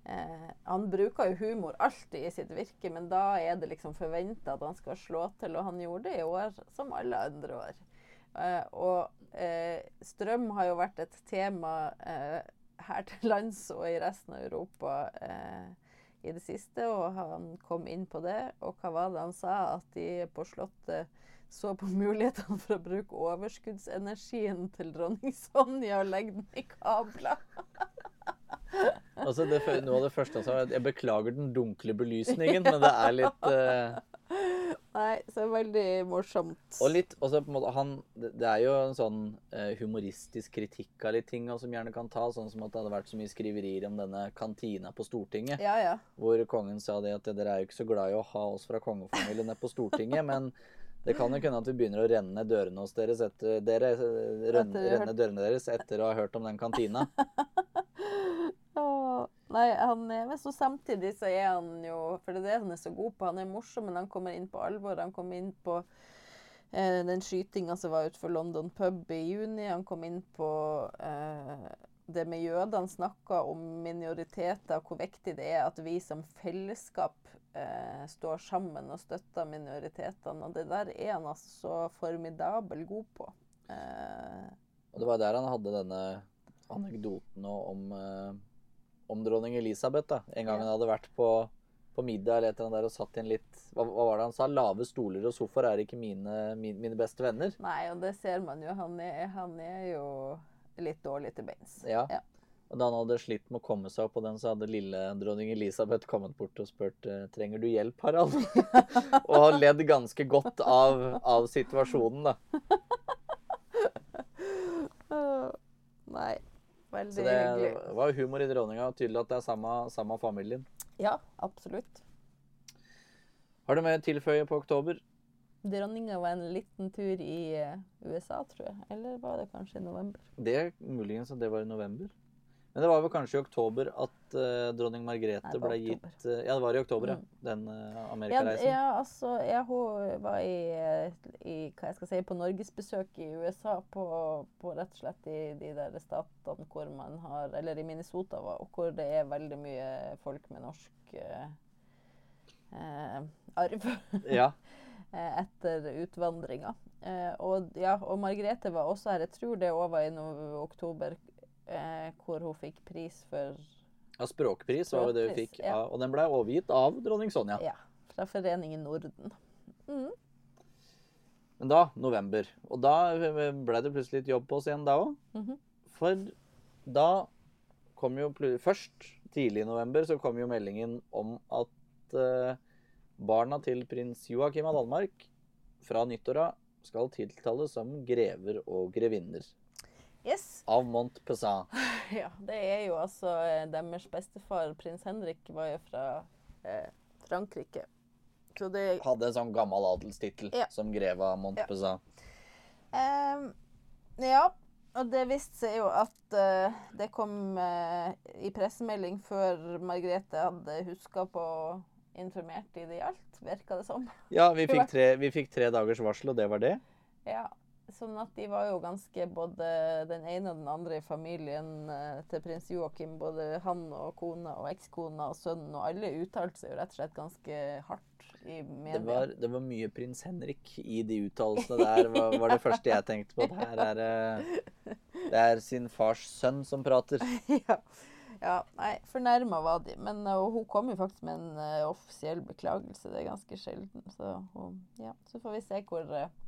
eh, Han bruker jo humor alltid i sitt virke, men da er det liksom forventa at han skal slå til, og han gjorde det i år som alle andre år. Eh, og eh, strøm har jo vært et tema eh, her til lands og i resten av Europa eh, i det siste, og han kom inn på det. Og hva var det han sa? At de på Slottet så på [LAUGHS] mulighetene for å bruke overskuddsenergien til dronning Sonja og legge den i kabler. [LAUGHS] Altså det, Noe av det første sa, jeg beklager den dunkle belysningen, men det er litt uh... [LAUGHS] Nei, så det veldig morsomt. Og litt, også på en måte, han, det er jo en sånn eh, humoristisk kritikk av litt ting som gjerne kan ta, sånn som at det hadde vært så mye skriverier om denne kantina på Stortinget. Ja, ja. Hvor kongen sa det at dere er jo ikke så glad i å ha oss fra kongefamilien på Stortinget, [LAUGHS] men det kan jo kunne at vi begynner å renne dørene hos deres etter, dere, eh, renne, Etter å ha renne dørene deres etter å ha hørt om den kantina. [LAUGHS] Åh, nei, han Men så samtidig så er han jo For det er det han er så god på. Han er morsom, men han kommer inn på alvor. Han kom inn på eh, den skytinga som var utenfor London pub i juni. Han kom inn på eh, det med jødene. Snakka om minoriteter, hvor viktig det er at vi som fellesskap eh, står sammen og støtter minoritetene. Og det der er han altså så formidabel god på. Eh, Og det var der han hadde denne anekdoten om, eh, om dronning Elisabeth. da. En gang han hadde vært på, på middag eller et eller annet der og satt i en litt hva, hva var det han sa? Lave stoler og sofaer er ikke mine, mine, mine beste venner. Nei, og det ser man jo. Han er, han er jo litt dårlig til beins. Ja. Ja. Og da han hadde slitt med å komme seg opp på den, så hadde lille dronning Elisabeth kommet bort og spurt eh, trenger du hjelp, Harald. [LAUGHS] og har ledd ganske godt av, av situasjonen, da. [LAUGHS] Nei, veldig Så det hyggelig. var humor i dronninga, og tydelig at det er samme, samme familien. Ja, absolutt. Har du mer tilføye på oktober? Dronninga var en liten tur i eh, USA, tror jeg. Eller var det kanskje i november? Det er muligens at det var i november. Men det var vel kanskje i oktober at uh, dronning Margrethe Nei, ble oktober. gitt uh, Ja, det var i oktober, Mm. ja. Den uh, amerikareisen. ja, altså, ja, hun var i, eh, i hva jeg skal si, på norgesbesøk i USA, på, på rett og slett i de der statene hvor man har Eller i Minnesota, var, og hvor det er veldig mye folk med norsk eh, eh, arv. ja. [LAUGHS] eh, etter utvandringa. Eh, og, ja, og Margrethe var også her. Jeg tror det òg var i oktober, eh, hvor hun fikk pris for ja, språkpris var det hun fikk. ja. Ja. Og den ble overgitt av dronning Sonja. Ja, fra Foreningen Norden. Mm. Men da, november. Og da ble det plutselig litt jobb på oss igjen da òg. Mhm. For da kom jo Først, tidlig i november, så kom jo meldingen om at eh, Barna til prins Joakim av Danmark fra nyttår av skal tiltales som grever og grevinner Yes. av Montpezat. [LAUGHS] Ja, det er jo altså eh, deres bestefar, prins Henrik, var jo fra eh, Frankrike. Så det Hadde en sånn gammel adelstittel Ja. som greve av Montpezat. Ja. Um, Ja, og det viste seg jo at uh, det kom uh, i pressemelding før Margrethe hadde huska på informert i det gjaldt, virka det som. Ja, vi [LAUGHS] fikk, tre, vi fikk tre dagers varsel, og det var det. Ja, sånn at de var jo ganske både den ene og den andre i familien eh, til prins Joakim. Både han og kona og ekskona og sønnen, og alle uttalte seg jo rett og slett ganske hardt i media. Det var, det var mye prins Henrik i de uttalelsene der, var, var det første jeg tenkte på. Det her er det Det er sin fars sønn som prater. [LAUGHS] ja. ja. Nei, fornærma var de. Men uh, hun kom jo faktisk med en uh, offisiell beklagelse. Det er ganske sjelden. Så, hun- ja. så får vi se hvor, uh,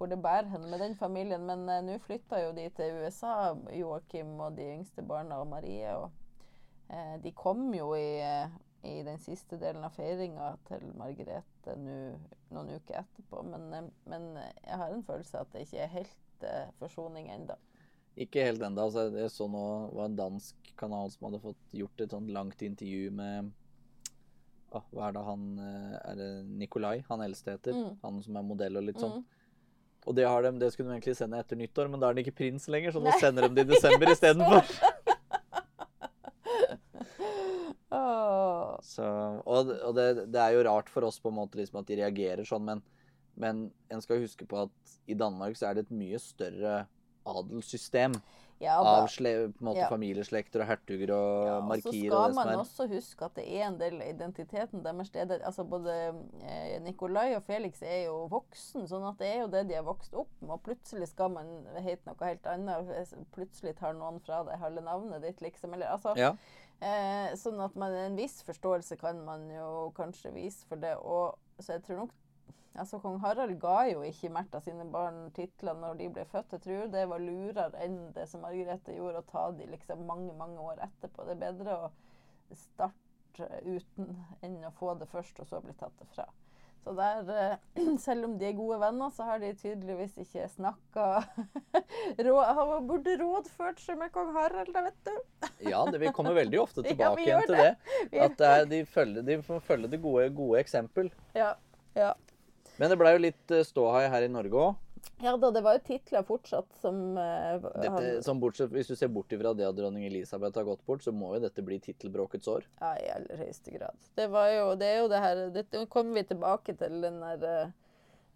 hvor det bærer henne med den familien. Men uh, nå flytta jo de til USA, Joakim og de yngste barna og Marie. Og uh, de kom jo i, uh, i den siste delen av feiringa til Margrethe nå noen uker etterpå. Men, men jeg har en følelse av at det ikke er helt forsoning ennå. Ikke helt ennå. Altså, jeg så nå var en dansk kanal som hadde fått gjort et sånt langt intervju med Åh, Hva er det han Er det Nikolai han eldste heter? Mm. Han som er modell og litt sånn. Mm. Og det, har de, det skulle de egentlig sende etter nyttår, men da er den ikke prins lenger, så nå sender de det i desember istedenfor. [LAUGHS] Så, og og det, det er jo rart for oss på en måte liksom at de reagerer sånn, men, men en skal huske på at i Danmark så er det et mye større adelssystem Ja, av måte Ja. familieslekter og hertuger og Ja, så markier skal og det man som er. også huske at det er en del av identiteten deres. Det er det- Altså både eh, Nikolai og Felix er jo voksen, sånn at det er jo det de har vokst opp med. Og plutselig skal man hete noe helt annet. Plutselig tar noen fra deg halve navnet ditt, liksom. Eller altså Ja. Eh, sånn at man, en viss forståelse kan man jo kanskje vise for det. Og, så jeg tror nok altså Kong Harald ga jo ikke Märtha sine barn titler når de ble født. Jeg tror det var lurere enn det som Margrethe gjorde, å ta de liksom mange mange år etterpå. Det er bedre å starte uten enn å få det først, og så bli tatt det fra. Så der, eh, [CLEARS THROAT] selv om de er gode venner, så har de tydeligvis ikke snakka [LAUGHS] Han burde rådført seg med kong Harald, da, vet du. [LAUGHS] ja, det, vi kommer veldig ofte [LAUGHS] tilbake ja, igjen til det. det. At det er, de, følger, de følger det gode, gode eksempel. Ja, ja. Men det blei jo litt eh, ståhei her i Norge òg. ja da, det var jo titler fortsatt som uh, Dette, som bortsett, hvis du ser bort ifra det at dronning Elisabeth har gått bort, så må jo dette bli tittelbråkets år. Ja, i aller høyeste grad. Det var jo, det jo det her Dette kommer vi tilbake til, den der uh,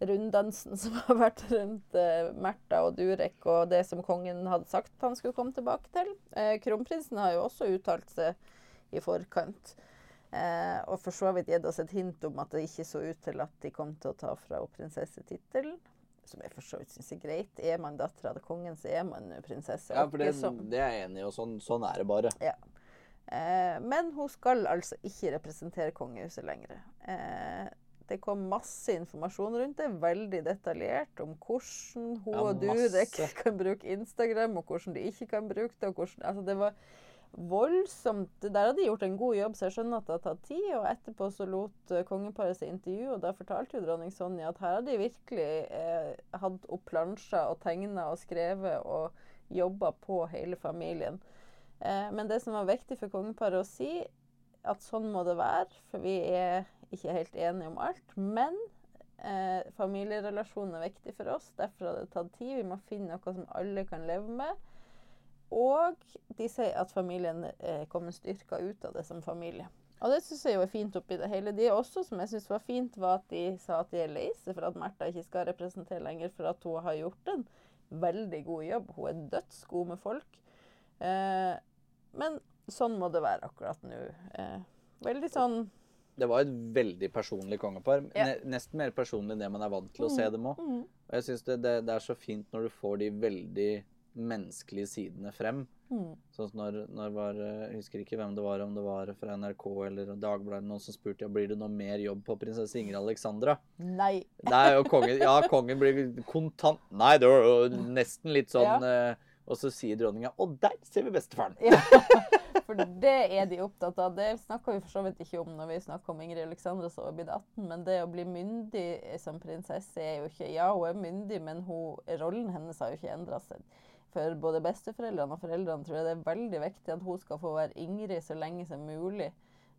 runddansen [LAUGHS] som har vært rundt uh, Märtha og Durek, og det som kongen hadde sagt han skulle komme tilbake til. Uh, kronprinsen har jo også uttalt seg i forkant. Eh, og for så vidt gitt oss et hint om at det ikke så ut til at de kom til å ta fra henne prinsessetittelen. Som jeg for så vidt syns er greit. Er man datter av kongen, så er man prinsesse. Ja, for det, ikke det er jeg enig i, og sånn, sånn er det bare. Eh, men hun skal altså ikke representere kongehuset lenger. Eh, det kom masse informasjon rundt det, veldig detaljert, om hvordan hun Ja, og Durek kan bruke Instagram, og hvordan de ikke kan bruke det. og hvordan, altså Det var voldsomt Der hadde de gjort en god jobb, så jeg skjønner at det har tatt tid. Og etterpå så lot eh, kongeparet seg intervjue, og da fortalte jo dronning Sonja at her hadde de virkelig eh, hatt opp plansjer og tegna og skrevet og jobba på hele familien. Eh, men det som var viktig for kongeparet å si, at sånn må det være, for vi er ikke helt enige om alt. Men eh, familierelasjonen er viktig for oss, derfor har det tatt tid. Vi må finne noe som alle kan leve med. Og de sier at familien eh, kommer styrka ut av det som familie. Og det syns jeg jo er fint oppi det hele. De også, som jeg syns var fint, var at de sa at de er lei seg for at Märtha ikke skal representere lenger, for at hun har gjort en veldig god jobb. Hun er dødsgod med folk. Eh, men sånn må det være akkurat nå. Eh, veldig sånn Det var et veldig personlig kongepar. Ja. Nesten mer personlig enn det man er vant til å se dem òg. mm, Og jeg syns det, det, det er så fint når du får de veldig menneskelige sidene frem. mm. Sånn når, når var Jeg husker ikke hvem det var, om det var fra NRK eller Dagbladet, noen som spurte ja, blir det noe mer jobb på prinsesse Ingrid Alexandra. Nei. [LAUGHS] Nei, og kongen Ja, kongen blir kontant Nei, det var jo nesten litt sånn ja. Og så sier dronninga 'Å, der ser vi bestefaren'. Ja, [LAUGHS] for det er de opptatt av. Det snakker vi for så vidt ikke om når vi snakker om Ingrid Alexandra som var blitt 18, men det å bli myndig som prinsesse er jo ikke Ja, hun er myndig, men hun, rollen hennes har jo ikke endra seg. For både besteforeldrene og foreldrene tror jeg det er veldig viktig at hun skal få være Ingrid så lenge som mulig.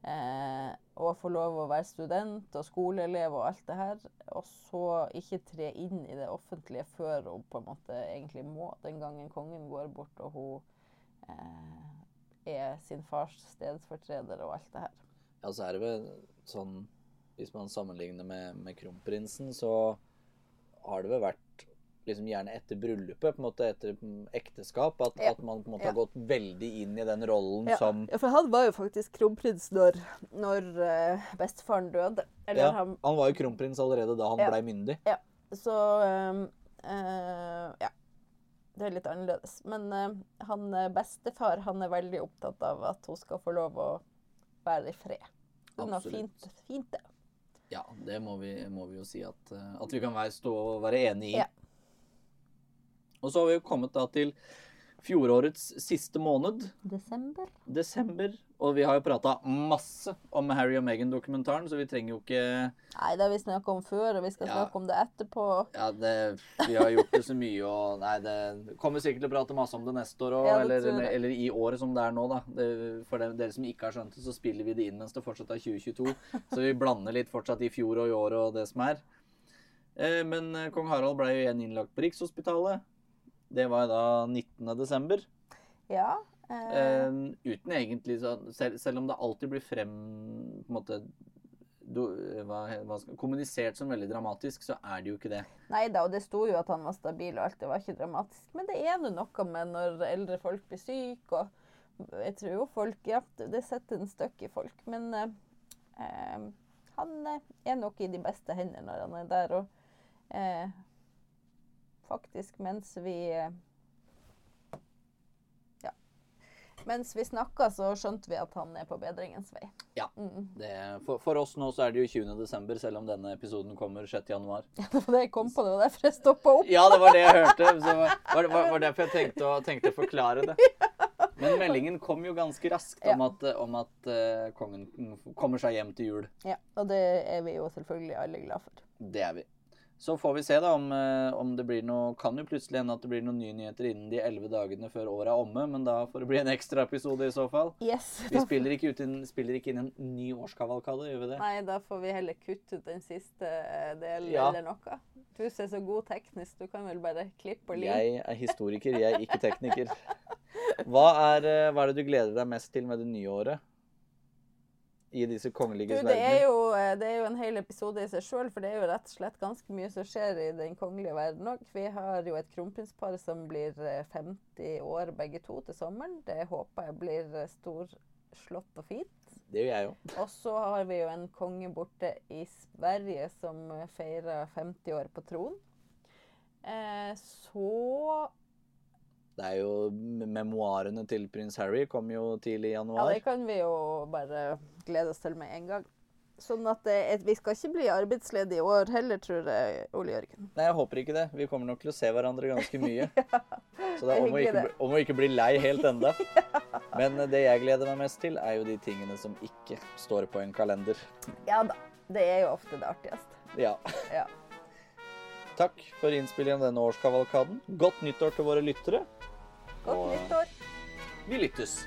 Eh, og få lov å være student og skoleelev og alt det her. Og så ikke tre inn i det offentlige før hun på en måte egentlig må. Den gangen kongen går bort og hun eh, er sin fars stedsfortreder og alt det her. Ja, så er det vel sånn Hvis man sammenligner med, med kronprinsen, så har det vel vært liksom gjerne etter bryllupet, på en måte etter mm, ekteskap, at, Ja. at man på en måte Ja. har gått veldig inn i den rollen Ja, som ja, for han var jo faktisk kronprins når, når eh, bestefaren døde. Eller ja, han Han var jo kronprins allerede da han Ja. blei myndig. Så um, uh, ja. Det er litt annerledes. Men uh, han bestefar han er veldig opptatt av at hun skal få lov å være i fred. Hun har fint, fint, det. Ja, det må vi, må vi jo si at, at vi kan være, stå og være enig i. Ja. Og så har vi jo kommet da til fjorårets siste måned, Desember? desember. Og vi har jo prata masse om Harry og Meghan-dokumentaren, så vi trenger jo ikke Nei, det har vi snakka om før, og vi skal Ja. snakke om det etterpå. Ja, det, vi har gjort det så mye, og nei, det kommer sikkert til å prate masse om det neste år òg, Ja, eller, eller i året som det er nå, da. Det, for dere som ikke har skjønt det, så spiller vi det inn mens det fortsatt er 2022. Så vi blander litt fortsatt i fjor og i år og det som er. Eh, Men eh, kong Harald ble jo igjen innlagt på Rikshospitalet. Det var da 19. desember. Ja. eh, Eh, uten egentlig sånn selv, selv om det alltid blir frem på en måte du, hva, hva skal, kommunisert som veldig dramatisk, så er det jo ikke det. Nei da, og det sto jo at han var stabil og alt, det var ikke dramatisk. Men det er nå noe med når eldre folk blir syke, og jeg tror jo folk Ja, det setter en støkk i folk. Men eh, eh, han eh, er nok i de beste hender når han er der. Og eh, faktisk mens vi Ja. Mens vi snakka, så skjønte vi at han er på bedringens vei. Ja. Mm. Det, for, for oss nå så er det jo 20. desember, selv om denne episoden kommer 6. januar. [LAUGHS] Ja, det var det jeg kom på, det var derfor jeg stoppa opp. Ja, det var det jeg hørte. Så var, var, var, derfor jeg tenkte å, tenkte å forklare det. [LAUGHS] Men meldingen kom jo ganske raskt om at, om at uh, kongen kommer seg hjem til jul. Ja, og det er vi jo selvfølgelig alle glad for. Det er vi. Så får vi se da om, eh, om det blir noe Kan jo plutselig hende at det blir noen nye nyheter innen de elleve dagene før året er omme, men da får det bli en ekstra episode i så fall. Yes. [LAUGHS] Vi spiller ikke, ut inn, spiller ikke inn en ny årskavalkade, gjør vi det? Nei, da får vi heller kutte ut den siste eh, delen Ja. eller noe. Du ser er så god teknisk, du kan vel bare klippe og lime? Jeg er historiker, jeg er ikke tekniker. Hva er, eh, hva er det du gleder deg mest til med det nye året? I disse Du, kongeliges det, er jo, eh, det er jo en hel episode i seg sjøl, for det er jo rett og slett ganske mye som skjer i den kongelige verden òg. Vi har jo et kronprinspar som blir eh, 50 år begge to til sommeren. Det håper jeg blir eh, storslått og fint. Det gjør jeg jo. Og så har vi jo en konge borte i Sverige som eh, feirer 50 år på tronen. Eh, så Det er jo Memoarene til prins Harry kom jo tidlig i januar. Ja, det kan vi jo bare glede oss til med en gang. Sånn at det, vi skal ikke bli arbeidsledige i år heller, tror jeg, Ole Jørgen. Nei, jeg håper ikke det. Vi kommer nok til å se hverandre ganske mye. [LAUGHS] Så det er om å, ikke, om å ikke bli lei helt enda. [LAUGHS] Men eh, det jeg gleder meg mest til, er jo de tingene som ikke står på en kalender. Ja da. Det er jo ofte det artigste. Ja. Ja. Takk for innspillingen denne årskavalkaden. Godt nyttår til våre lyttere. Godt Og- nyttår. Vi lyttes.